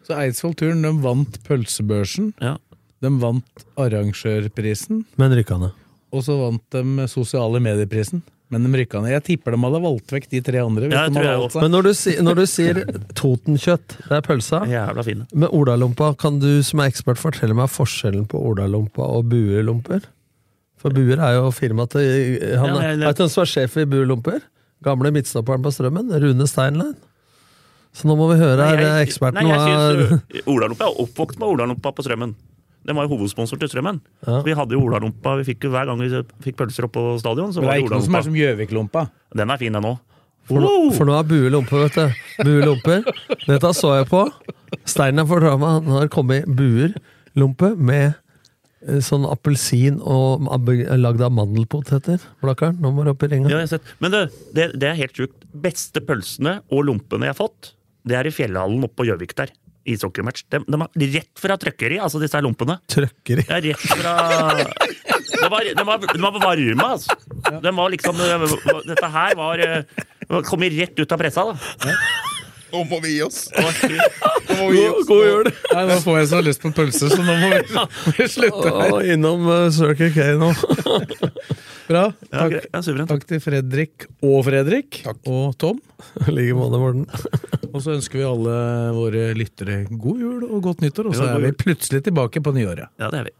Så Eidsvoll-turen de vant pølsebørsen. Ja. De vant arrangørprisen. Men rykkende. Og så vant de sosiale medieprisen. Men de rykka ned. Jeg tipper de hadde valgt vekk de tre andre. hvis Ja, de. Men når du, si, når du sier Totenkjøtt, det er pølsa. Jævla fine. Med Olalompa, kan du som er ekspert fortelle meg forskjellen på Olalompa og buelomper? For Buer er jo firmaet til han, Ja, jeg- Vet du hvem som er sjef i Buelomper? Gamle midtstopperen på Strømmen, Rune Steinlein. Så nå må vi høre her, Nei, jeg- eksperten Nei, jeg synes uh, Olalompa er oppvokst med Olalompa på Strømmen. Den var jo hovedsponsor til Strømmen. Ja. Vi hadde jo Olalompa, vi fikk jo hver gang vi fikk pølser opp på stadion, så det var det ikke noe som er som Gjøvik-lompa. Den er fin, den òg. For, nå, for nå er buelomper, vet du. Buelomper. Dette så jeg på. Steinar fortalte meg han har kommet i buer lompe med eh, sånn appelsin og lagd av mandelpoteter. Blakkaren, nå må du opp i ringa. Ja, jeg. Men det, det, det er helt sjukt. Beste pølsene og lompene jeg har fått, det er i fjellhallen oppe på Gjøvik der. Ishockeymatch. De, de er rett fra trøkkeri, altså disse her lompene. Trøkkeri. Er rett fra De var, de var, de var varme, altså. De var liksom Dette her var Kommer rett ut av pressa, da. Nå må vi gi oss! Nå må vi gi oss. God jul! Nei, Nå får jeg så lyst på pølse, så nå må vi, vi slutte her. Og innom uh, Circle K nå. Bra. Ja, Takk. Ja, suverent. takk til Fredrik og Fredrik Takk. og Tom. I like måte, Morten. Og så ønsker vi alle våre lyttere god jul og godt nyttår, og så er vi plutselig tilbake på nyåret. Ja, det er vi.